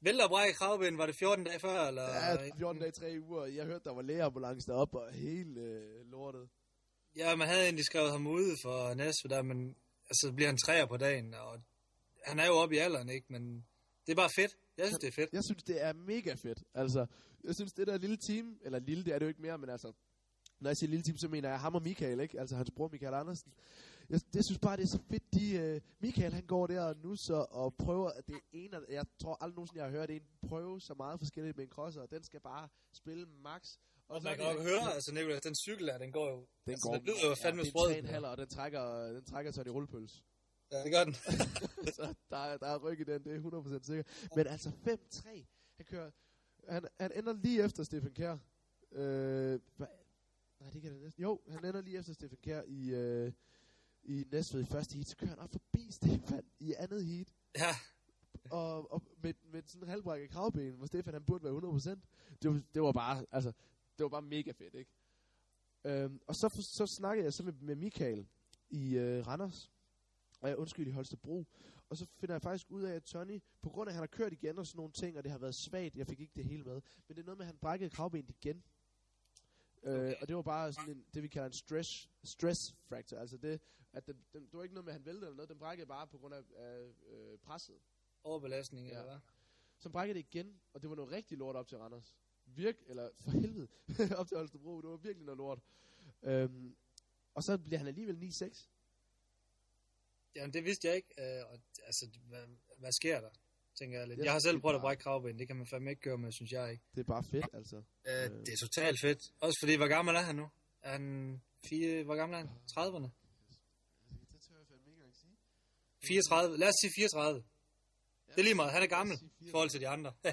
vælter brække kravben, var det 14 dage før? Eller? Ja, 14 dage, 3 uger. Jeg hørte, der var lægeambulance deroppe, og hele øh, lortet. Ja, man havde egentlig skrevet ham ude for Næstved der, men altså, så bliver han træer på dagen, og han er jo oppe i alderen, ikke? Men det er bare fedt. Jeg synes, det er fedt. Jeg synes, det er mega fedt. Altså, jeg synes, det der lille team, eller lille, det er det jo ikke mere, men altså, når jeg siger lille team, så mener jeg ham og Michael, ikke? Altså hans bror Michael Andersen. Jeg, jeg synes bare, det er så fedt, de, øh, Michael han går der og nusser og prøver, at det ene, af- jeg tror aldrig nogensinde, jeg har hørt en prøve så meget forskelligt med en crosser, og den skal bare spille max. Og så man er kan jo høre, altså Nicolai, den cykel der, den går jo... Den altså, går, den lyder jo fandme ja, sprød. er 3,5, og den trækker, den trækker sig i rullepøls. Ja, det gør den. så der, er- der er ryg i den, det er 100% sikkert. Men altså 5-3, han kører, han, han ender lige efter Stefan Kjær. Øh, nej, det kan det næsten. Jo, han ender lige efter Stefan Kjær i, øh, i Næstved i første heat. Så kører han op forbi Stefan i andet heat. ja, Og, og med, med sådan en halvbrækket kravben, hvor Stefan han burde være 100%. Det var, det var bare, altså, det var bare mega fedt, ikke? Øhm, og så, så snakkede jeg så med, med Michael i øh, Randers, og jeg undskyld i Holstebro, og så finder jeg faktisk ud af, at Tony, på grund af, at han har kørt igen og sådan nogle ting, og det har været svagt, jeg fik ikke det hele med, men det er noget med, at han brækkede kravbenet igen. Øh, Okay. og det var bare sådan en, det vi kalder en stress, stress fracture, altså det, at den, den, det var ikke noget med, at han væltede eller noget, den brækkede bare på grund af, øh, presset. overbelastning, Ja. eller hvad? Så brækkede det igen, og det var noget rigtig lort op til Randers. Virk, eller for helvede, op til Holstebro, det var virkelig noget lort. Øhm, og så bliver han alligevel 9-6. Jamen, det vidste jeg ikke. Øh, og, altså, hvad, hvad sker der? Tænker jeg lidt. Jeg har selv det er prøvet at bare- brække kravben. Det kan man fandme ikke gøre med, synes jeg ikke. Det er bare fedt, altså. Øh, det er totalt fedt. Også fordi, hvor gammel er han nu? Er han fire, hvor gammel er han? 30'erne? Det tør jeg fandme ikke sige. 34? Lad os sige 34. Det er lige meget. Han er gammel i forhold til de andre.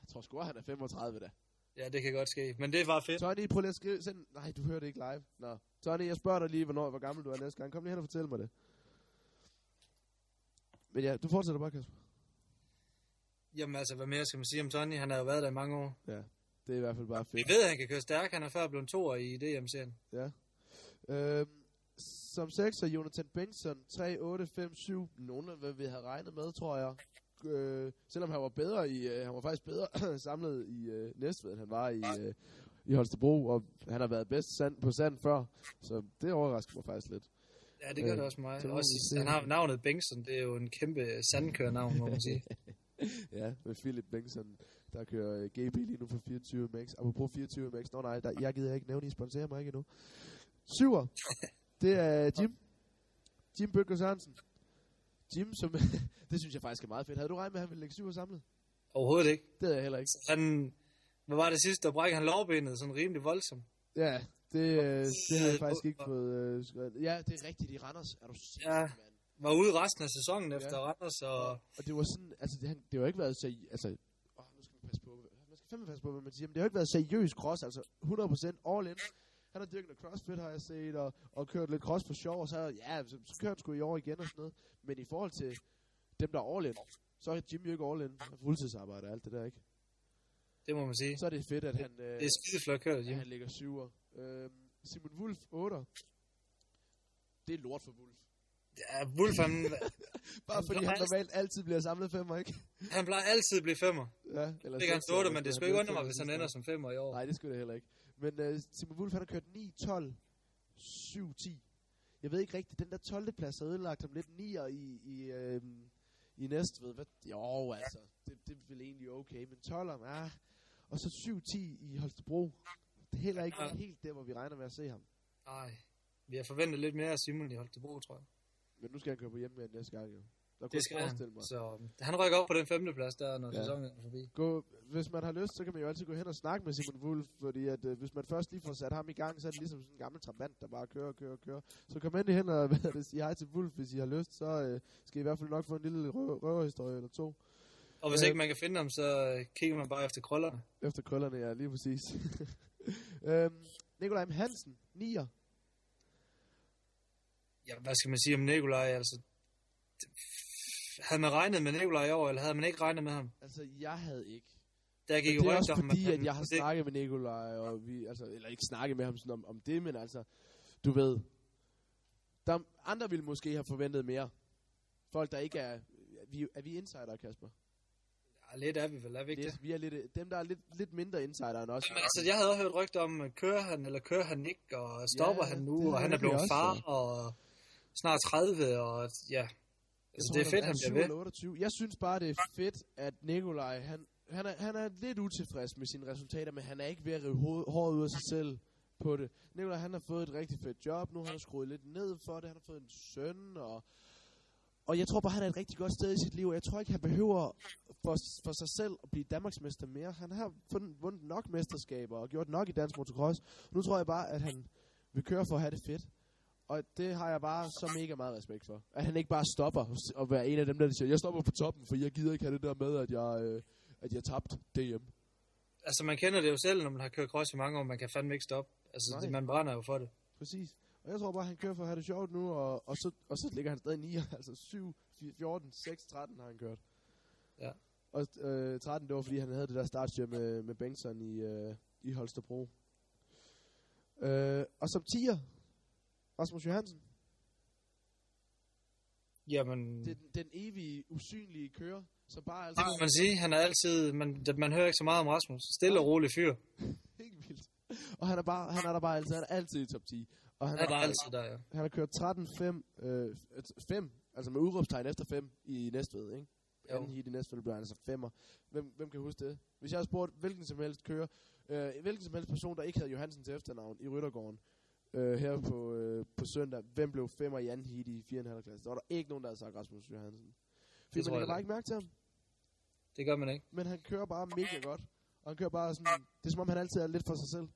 Jeg tror sgu, at han er 35 da. Ja, det kan godt ske. Men det var fedt. Tony, prøv lige at skrive. Send... Nej, du hørte ikke live. Nå. Tony, jeg spørger dig lige, hvornår, hvor gammel du er næste gang. Kom lige hen og fortæl mig det. Men ja, du fortsætter bare, Kasper. Jamen altså, hvad mere skal man sige om Tony? Han har jo været der i mange år. Ja, det er i hvert fald bare Vi fedt. ved, at han kan køre stærk. Han er før blevet toer i DM-serien. Ja. Øhm, som sekser, Jonathan Bengtsson, 3, 8, 5, 7. Nogle af, hvad vi havde regnet med, tror jeg. Øh, selvom han var bedre i, øh, han var faktisk bedre samlet i øh, Næstved, end han var i, øh, i Holstebro, og han har været bedst sand, på sand før, så det overrasker mig faktisk lidt. Ja, det gør det også mig. Også, han har navnet Bengtsson. Det er jo en kæmpe sandkørnavn, må man sige. Ja, med Philip Bengtsson, der kører øh, GB lige nu for 24 MX. Apropos 24 MX, nå nej, der, jeg gider ikke nævne, I sponsorer mig ikke endnu. Syver, det er Jim. Jim Bøtger Sørensen. Jim, som, det synes jeg faktisk er meget fedt. Havde du regnet med, at han ville lægge syver samlet? Overhovedet ikke. Det havde jeg heller ikke. Han, hvad var det sidste, der brækker han lårbenet sådan rimelig voldsomt. Ja, det, øh, det har jeg faktisk ikke fået øh, skrevet. Ja, det er rigtigt i Randers. Er du sindssyg, Ja. mand. Var ude resten af sæsonen efter Ja. Randers, og Og det var sådan, altså det, han, det har jo ikke været seriøst, altså, åh, nu skal man passe på, man skal fandme passe på, hvad man siger, men det har jo ikke været seriøs cross, altså 100% all in. Han har dyrket noget crossfit, har jeg set, og, og kørt lidt cross for sjov, og så, ja, så, så kører han sgu i år igen og sådan noget. Men i forhold til dem, der er all in, så er Jim jo ikke all in. Han er fuldtidsarbejde og alt det der, ikke? det må man sige. Så er det fedt, at han, øh, Det er skideflot kørt, at Jim. han ligger syver. Øhm, Simon Wulf, 8. Det er lort for Wulf. Ja, Wolf, han, Bare Han fordi han normalt altid bliver samlet femmer, ikke? han plejer altid at blive femmer. Ja, eller Det er han hvis men det er skulle ikke undre mig, hvis han ender som femmer i år. Nej, det skulle det heller ikke. Men uh, Simon Wulf, han har kørt 9-12, 7-10. Jeg ved ikke rigtigt, den der 12. plads har ødelagt ham lidt 9'er i, i, øh, i Næstved. Hvad? Jo, altså, det, det er vel egentlig okay. Men 12'eren, ah. Og så 7-10 i Holstebro. Det er heller ikke Ja. helt der, hvor vi regner med at se ham. Nej, vi har forventet lidt mere af Simon i Holstebro, tror jeg. Men nu skal han køre på hjemme næste gang, jo. Der Det skal han. mig. Så han rykker op på den femte plads der, når Ja. sæsonen er forbi. Gå, hvis man har lyst, så kan man jo altid gå hen og snakke med Simon Wulf, fordi at, øh, hvis man først lige får sat ham i gang, så er det ligesom sådan en gammel trabant, der bare kører og kører og kører. Så kom endelig hen og sige hej til Wulf, hvis I har lyst, så øh, skal I i hvert fald nok få en lille rø- røverhistorie eller to. Og hvis Øh. ikke man kan finde ham, så øh, kigger man bare efter krøllerne. Efter krøllerne, ja, lige præcis. øhm, Nikolaj M. Hansen, 9'er. Ja, hvad skal man sige om Nikolaj? Altså, havde man regnet med Nikolaj i år, eller havde man ikke regnet med ham? Altså, jeg havde ikke. Der gik jo det er også fordi, han- at jeg har det- snakket med Nikolaj, og vi, altså, eller ikke snakket med ham sådan om, om det, men altså, du ved, der, andre ville måske have forventet mere. Folk, der ikke er, vi, er vi insider, Kasper? Ja, lidt er vi vel, er vi ikke det? Det, vi er lidt, dem, der er lidt, lidt mindre insider end os. Men altså, jeg havde også hørt rygter om, at kører han, eller kører han ikke, og stopper Ja, han nu, og han er blevet også, far, ja. og snart 30, og ja, altså, det er fedt, han bliver ved. 28. Jeg synes bare, det er fedt, at Nikolaj, han, han, er, han er lidt utilfreds med sine resultater, men han er ikke ved at rive håret ud af sig selv på det. Nikolaj, han har fået et rigtig fedt job nu, han har skruet lidt ned for det, han har fået en søn, og, og jeg tror bare, han er et rigtig godt sted i sit liv, og jeg tror ikke, han behøver for, for sig selv at blive Danmarksmester mere. Han har fundet, vundet nok mesterskaber og gjort nok i dansk motocross. Nu tror jeg bare, at han vil køre for at have det fedt. Og det har jeg bare så mega meget respekt for. At han ikke bare stopper og være en af dem, der siger, jeg stopper på toppen, for jeg gider ikke have det der med, at jeg, øh, at jeg tabte DM. Altså, man kender det jo selv, når man har kørt cross i mange år, man kan fandme ikke stoppe. Altså, Nej. man brænder jo for det. Præcis. Og jeg tror bare, han kører for at have det sjovt nu, og, og, så, og så ligger han stadig 9, altså 7, 14, 6, 13 har han kørt. Ja. Og øh, 13, det var fordi, han havde det der startstyr med, med Bengtsson i, øh, i Holstebro. Øh, og som 10'er, Rasmus Johansen. Jamen, Det er den, den evige, usynlige kører, som bare det altid må man sige. Han er altid, man, man hører ikke så meget om Rasmus. Stille og rolig fyr. helt vildt. Og han er, bare, han er der bare altid, han er altid i top 10. Og han, Han bare altid der, ja. han har kørt 13-5, øh, 5, altså med udråbstegn efter 5 i Næstved, ikke? Jo. Anden heat i Næstved blev han altså 5'er. Hvem, hvem kan huske det? Hvis jeg havde spurgt hvilken som helst kører, øh, hvilken som helst person, der ikke havde Johansen til efternavn i Ryttergården, øh, her på, øh, på søndag, hvem blev 5'er i anden heat i 4,5 klasse? Der var der ikke nogen, der havde sagt Rasmus Johansen. Fordi man lægger bare ikke mærke til ham. Det gør man ikke. Men han kører bare mega godt. Og han kører bare sådan, det er som om han altid er lidt for sig selv.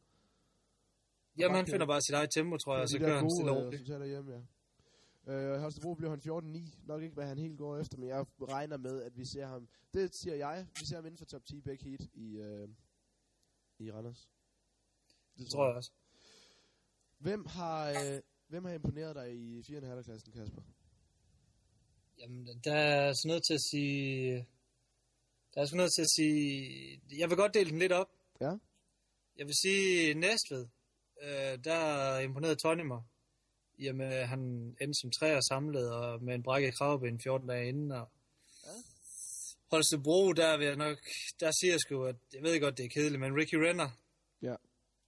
Jamen, han finder bare sit eget tempo, tror jeg, og så kører han stille gode øh, roligt. resultater hjemme, ja. Øh, Holstebro bliver han 14-9. Nok ikke, hvad han helt går efter, men jeg regner med, at vi ser ham... Det siger jeg. Vi ser ham inden for top 10 back heat i, øh, i Randers. Det tror jeg også. Hvem har, øh, hvem har imponeret dig i 4,5 klassen, Kasper? Jamen, der er sådan noget til at sige... Der er sådan noget til at sige... Jeg vil godt dele den lidt op. Ja. Jeg vil sige Næstved. Øh, der imponerede Tony mig. Jamen, han endte som træer samlet og med en brækket kravben 14 dage inden. Og Ja. Holstebro, der vil jeg nok... Der siger jeg sgu, at jeg ved godt, det er kedeligt, men Ricky Renner, Ja.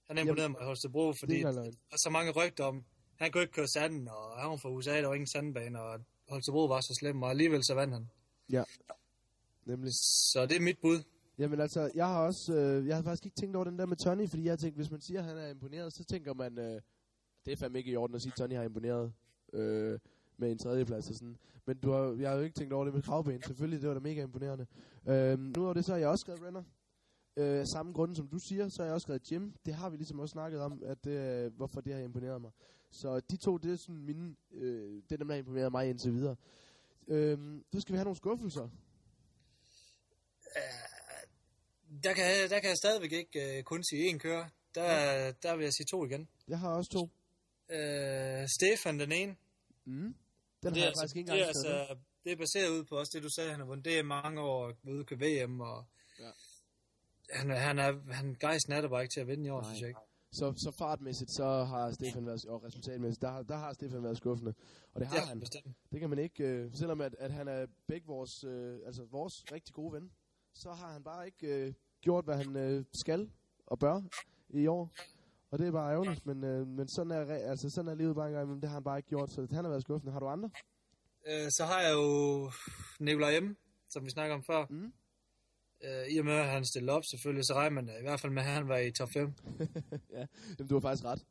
han imponerede mig i Holstebro, fordi er der er så mange rygter om, han kunne ikke køre sanden, og han var fra USA, der var ingen sandbane, og Holstebro var så slem, og alligevel så vandt han. Nemlig. Så det er mit bud. Jamen altså, jeg har også, øh, jeg havde faktisk ikke tænkt over den der med Tony, fordi jeg tænkte, hvis man siger, at han er imponeret, så tænker man, øh, det er fandme ikke i orden at sige, at Tony har imponeret øh, med en tredjeplads og sådan. Men du har, jeg har jo ikke tænkt over det med kravben, selvfølgelig, det var da mega imponerende. Øh, nu er det så, har jeg også skrevet Renner. Øh, samme grund som du siger, så har jeg også skrevet Jim. Det har vi ligesom også snakket om, at det, øh, hvorfor det har imponeret mig. Så de to, det er sådan mine, øh, det er dem, der har imponeret mig indtil videre. Øh, så skal vi have nogle skuffelser. Der kan, der kan jeg stadigvæk ikke uh, kun sige én kører. Der, der vil jeg sige to igen. Jeg har også to. Uh, Stefan, den ene. Mm. Den det, har jeg faktisk ikke det, er engang ned. altså, det er baseret ud på også det, du sagde, han har vundet det i mange år ude køre VM, og Ja. han, er- han er, han gejsten er der bare ikke til at vinde i år, Nej. synes jeg ikke. Så, så fartmæssigt, så har Stefan været, og resultatmæssigt, der, der har Stefan været skuffende. Og det har Ja, han. bestemt. Det kan man ikke, øh, selvom at, at han er begge vores, øh, altså vores rigtig gode ven, så har han bare ikke øh, gjort, hvad han øh, skal og bør i år. Og det er bare ærgerligt, men, øh, men sådan, er, altså, sådan er livet bare engang, men det har han bare ikke gjort, så han har været skuffende. Har du andre? Øh, så har jeg jo Nikolaj M., som vi snakker om før. Mm. Øh, I og med, at han stillede op selvfølgelig, så regner man i hvert fald med, at han var i top 5. Jamen, du har faktisk ret.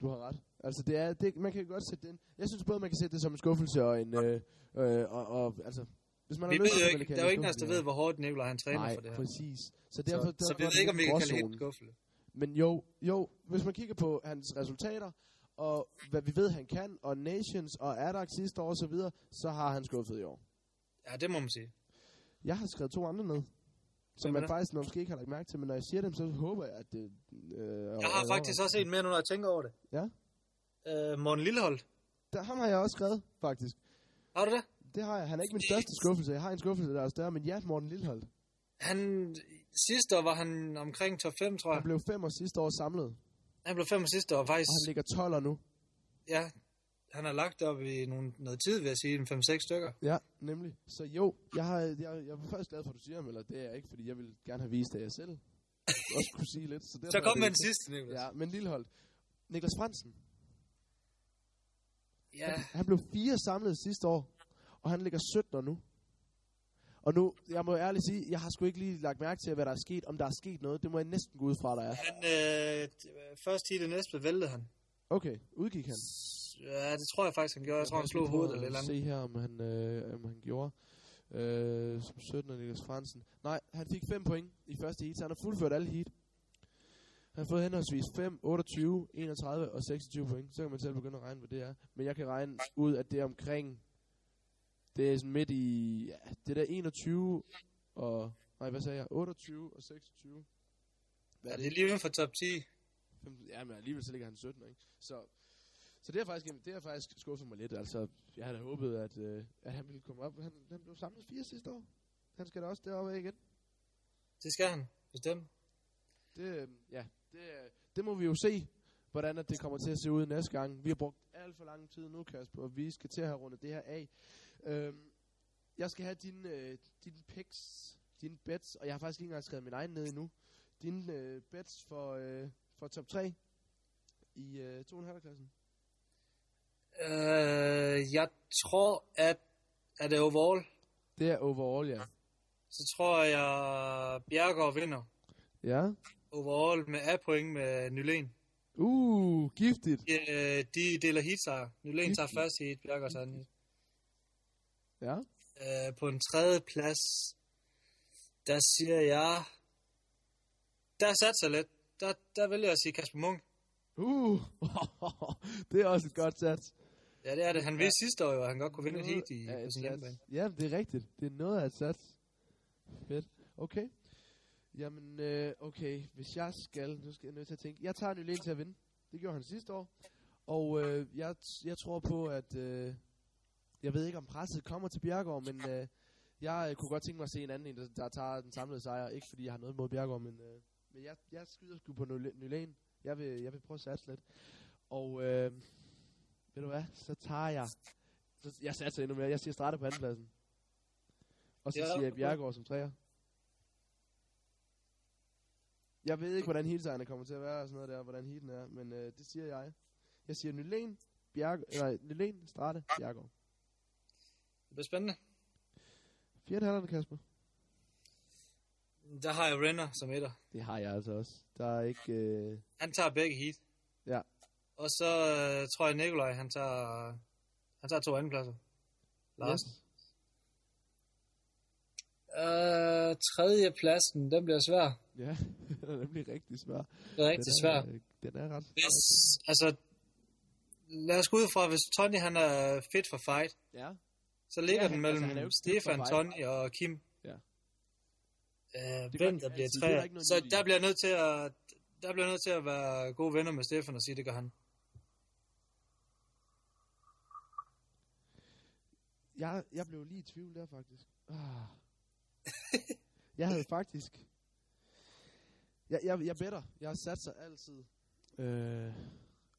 Du har ret. Altså, det er, det, man kan godt sætte den. Jeg synes både, man kan sætte det som en skuffelse og en, øh, øh, og, og, altså, hvis man Vi har ved lyst til, kan der er jo en ingen af os, der ved, hvor hårdt Nikolaj han træner Nej, for det her. præcis. Så Så, derfor, så derfor vi er ved det ikke, om vi kan kalde det skuffende. Men jo, jo, hvis man kigger på hans resultater, og hvad vi ved, han kan, og Nations og Adax sidste år og så videre, så har han skuffet i år. Ja, det må man sige. Jeg har skrevet to andre ned, som man det? faktisk måske ikke har lagt mærke til, men når jeg siger dem, så håber jeg, at det... Øh, Jeg har faktisk også en mere, nu når jeg tænker over det. Ja. Øh, Morten Lillehold. Der, ham har jeg også skrevet, faktisk. Har du det? Det har jeg. Han er ikke min største skuffelse. Jeg har en skuffelse, der er større, men ja, Morten Lillehold. Han, sidste år var han omkring top 5, tror jeg. Han blev fem år sidste år samlet, Han blev 5 sidste år, faktisk. og han ligger 12 nu. Ja, han har lagt op i nogle, noget tid, vil jeg sige, en 5-6 stykker. Ja, nemlig. Så jo, jeg, har, jeg, jeg er faktisk glad for, at du siger ham, eller det er jeg ikke, fordi jeg vil gerne have vist, at jeg selv også kunne sige lidt. Så, Så kom med den sidste, Niklas. Ja, men Lillehold. Niklas Fransen. ja. Han, han blev fire samlet sidste år, og han ligger 17 nu. Og nu, jeg må ærligt sige, jeg har sgu ikke lige lagt mærke til, hvad der er sket. Om der er sket noget, det må jeg næsten gå ud fra, der er. Han, øh, først i det næste væltede han. Okay, udgik han. Ja, det tror jeg faktisk, han gjorde. Jeg tror, han slog hovedet eller eller andet. Se her, om han, øh, om han gjorde. Øh, som 17 af Niklas Fransen. Nej, han fik 5 point i første heat, så han har fuldført alle heat. Han har fået henholdsvis 5, 28, 31 og 26 point. Så kan man selv begynde at regne, hvad det er. Men jeg kan regne ud, at det er omkring... Det er sådan midt i... Ja, det der 21 og... Nej, hvad sagde jeg? 28 og 26. Hvad Ja, det er lige uden for top 10. Fem- Ja, men alligevel så ligger han 17, ikke? Så, så det har faktisk, det har faktisk skuffet mig lidt. Altså, jeg havde håbet, at, øh, at han ville komme op. Han, han blev samlet fire sidste år. Han skal da også deroppe igen. Det skal han, bestemt. Det, øh, ja, det, øh, det må vi jo se, hvordan at det kommer til at se ud næste gang. Vi har brugt alt for lang tid nu, Kasper, og vi skal til at have rundet det her af. Øhm, jeg skal have dine, øh, dine picks, dine bets, og jeg har faktisk ikke engang skrevet min egen ned endnu. Dine øh, bets for, øh, for top 3 i øh, 2,5-klassen. Øh, jeg tror, at er det overall, Det er overall, ja. så tror jeg, Bjergård vinder Ja. overall med A-point med Nylen. Uh, giftigt. De, øh, de deler heatsejr. Nylen tager først heat, Bjergård tager anden Ja. Øh, på en tredje plads, der siger jeg, der satser lidt. Der, der vælger jeg at sige Kasper Munk. Uh, det er også et godt sats. Ja, det er det. Han vidste sidste år at han godt kunne vinde et heat i, på sin hjemmebane. Ja, det er rigtigt. Det er noget af et sats. Fedt. Okay. Jamen, øh, okay. Hvis jeg skal, nu skal jeg nødt til at tænke. Jeg tager Nylén til at vinde. Det gjorde han sidste år. Og øh, jeg, jeg tror på, at... Øh, jeg ved ikke, om presset kommer til Bjergård, men øh, jeg øh, kunne godt tænke mig at se en anden en, der, der tager den samlede sejr. Ikke fordi jeg har noget mod Bjergård, men, øh, men jeg, jeg skyder sgu på Nyl- Nylén. Jeg vil, jeg vil prøve at satse lidt. Og øh, ved du hvad, så tager jeg... Så, jeg satser endnu mere. Jeg siger starte på andenpladsen. Og så Ja, siger jeg. Bjergård som træer. Jeg ved ikke, hvordan heatsejerne kommer til at være og sådan noget der, hvordan heaten er, men øh, det siger jeg. Jeg siger Nylén, Bjerg, eller Nylén, Strate, Bjergård. Det bliver spændende. 4,5 Kasper. Der har jeg Renner som etter. Det har jeg altså også. Der er ikke... Øh... Han tager begge heat. Ja. Og så øh, tror jeg Nikolaj, han tager, han tager to andenpladser. Larsen. Yes. Øh, tredje pladsen, den bliver svær. Ja, den er nemlig rigtig svær. Det er rigtig den svær. er, øh, Den er ret... Hvis, altså, lad os gå ud fra, hvis Tony han er fit for fight, Ja. Så ligger Ja, den mellem altså, er Stefan. Tony og Kim. Ja. Øh, Det hvem der de bliver. Det er der træer. Så der bliver nødt til at der bliver nødt til at være gode venner med Stefan og sige, det gør han. Jeg, jeg blev lige i tvivl der, faktisk. Ah. jeg havde faktisk... Jeg, jeg, jeg better. Jeg har sat sig altid. Øh,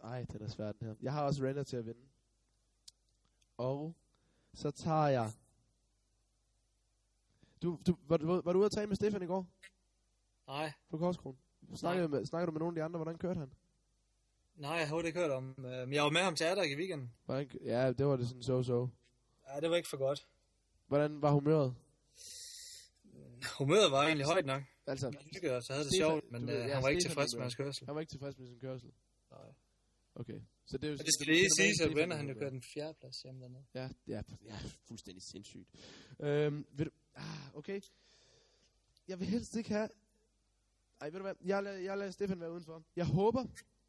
ej, den er svær, den her. Jeg har også Renner til at vinde. Og så tager jeg... Du, du, var, du, var du ude at træne med Stefan i går Nej, på Korskron? Snakkede, med, snakkede du med nogle af de andre? Hvordan kørte han? nej, jeg har ikke hørt om. øh, Men jeg var med ham til Adak i weekenden. Hvordan, ja, det var det sådan so-so. Ja, det var ikke for godt. Hvordan var humøret? Humøret var egentlig højt nok. Altså, Vi hyggede os og havde det Stefan- sjovt, men du øh, ved, ja, han var ikke Stefan tilfreds er med hans kørsel. han var ikke tilfreds med sin kørsel. Nej. Okay. Så det, er jo, Og det skal lige sige, at der han jo kørte den fjerde plads hjemme dernede. Ja, ja, ja, fuldstændig sindssygt. Øhm, ved du, ah, okay. Jeg vil helst ikke have... Ej, ved du hvad, jeg lader, jeg lader Stefan være udenfor. Jeg håber,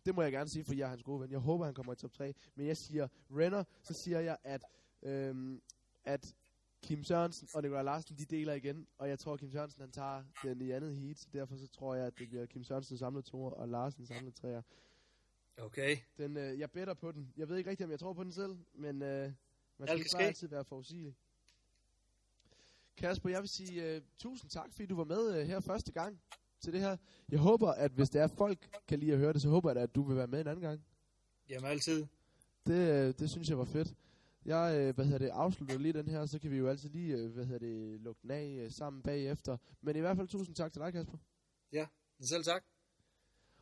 det må jeg gerne sige, for jeg er hans gode ven, jeg håber, han kommer i top 3. Men jeg siger Renner, så siger jeg, at, øhm, at Kim Sørensen og Nikolaj Larsen, de deler igen. Og jeg tror, Kim Sørensen, han tager den i andet heat. Så derfor så tror jeg, at det bliver Kim Sørensen samlet to og Larsen samlet treer. Okay. Den, øh, jeg better på den. Jeg ved ikke rigtig, om jeg tror på den selv, men øh, man skal bare altid være forudsigelig. Kasper, jeg vil sige uh, tusind tak, fordi du var med uh, her første gang til det her. Jeg håber, at hvis der er folk kan lide at høre det, så håber jeg, at du vil være med en anden gang. Jamen altid. Det, øh, det synes jeg var fedt. Jeg, øh, hvad hedder det, afslutter lige den her, så kan vi jo altid lige, øh, hvad hedder det, lukke den af øh, sammen bagefter. Men i hvert fald tusind tak til dig, Kasper. Selv tak.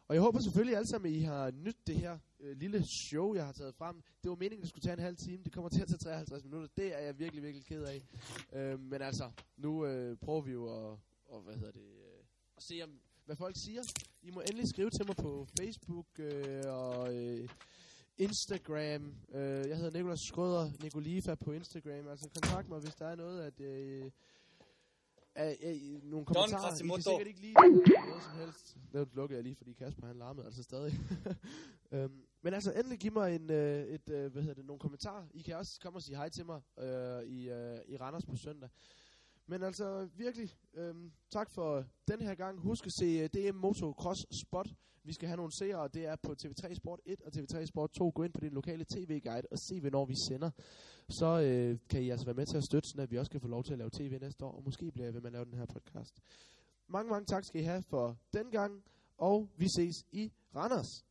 Og jeg håber selvfølgelig alle sammen, at I har nydt det her øh, lille show, jeg har taget frem. Det var meningen, det skulle tage en halv time. Det kommer til at tage 53 minutter. Det er jeg virkelig, virkelig ked af. Øh, men altså, nu øh, prøver vi jo at, og, hvad hedder det, øh, at se, om, hvad folk siger. I må endelig skrive til mig på Facebook øh, og øh, Instagram. Øh, jeg hedder Nikolas Skrøder, Nikolifa på Instagram. Altså kontakt mig, hvis der er noget, at... Øh, af, af, nogle kommentarer. I kan Quasimodo. sikkert ikke lide noget som helst. Det lukkede jeg lige, fordi Kasper han larmede altså stadig. øhm, men altså endelig giv mig en, øh, et, øh, hvad hedder det, nogle kommentarer. I kan også komme og sige hej til mig øh, i, øh, i Randers på søndag. Men altså virkelig, øhm, tak for den her gang. Husk at se øh, uh, DM Motocross Spot. Vi skal have nogle seere, og det er på TV3 Sport 1 og TV3 Sport 2. Gå ind på din lokale tv-guide og se, hvornår vi sender. Så øh, kan I altså være med til at støtte, så vi også kan få lov til at lave tv næste år, og måske bliver jeg ved med at lave den her podcast. Mange, mange tak skal I have for den gang, og vi ses i Randers.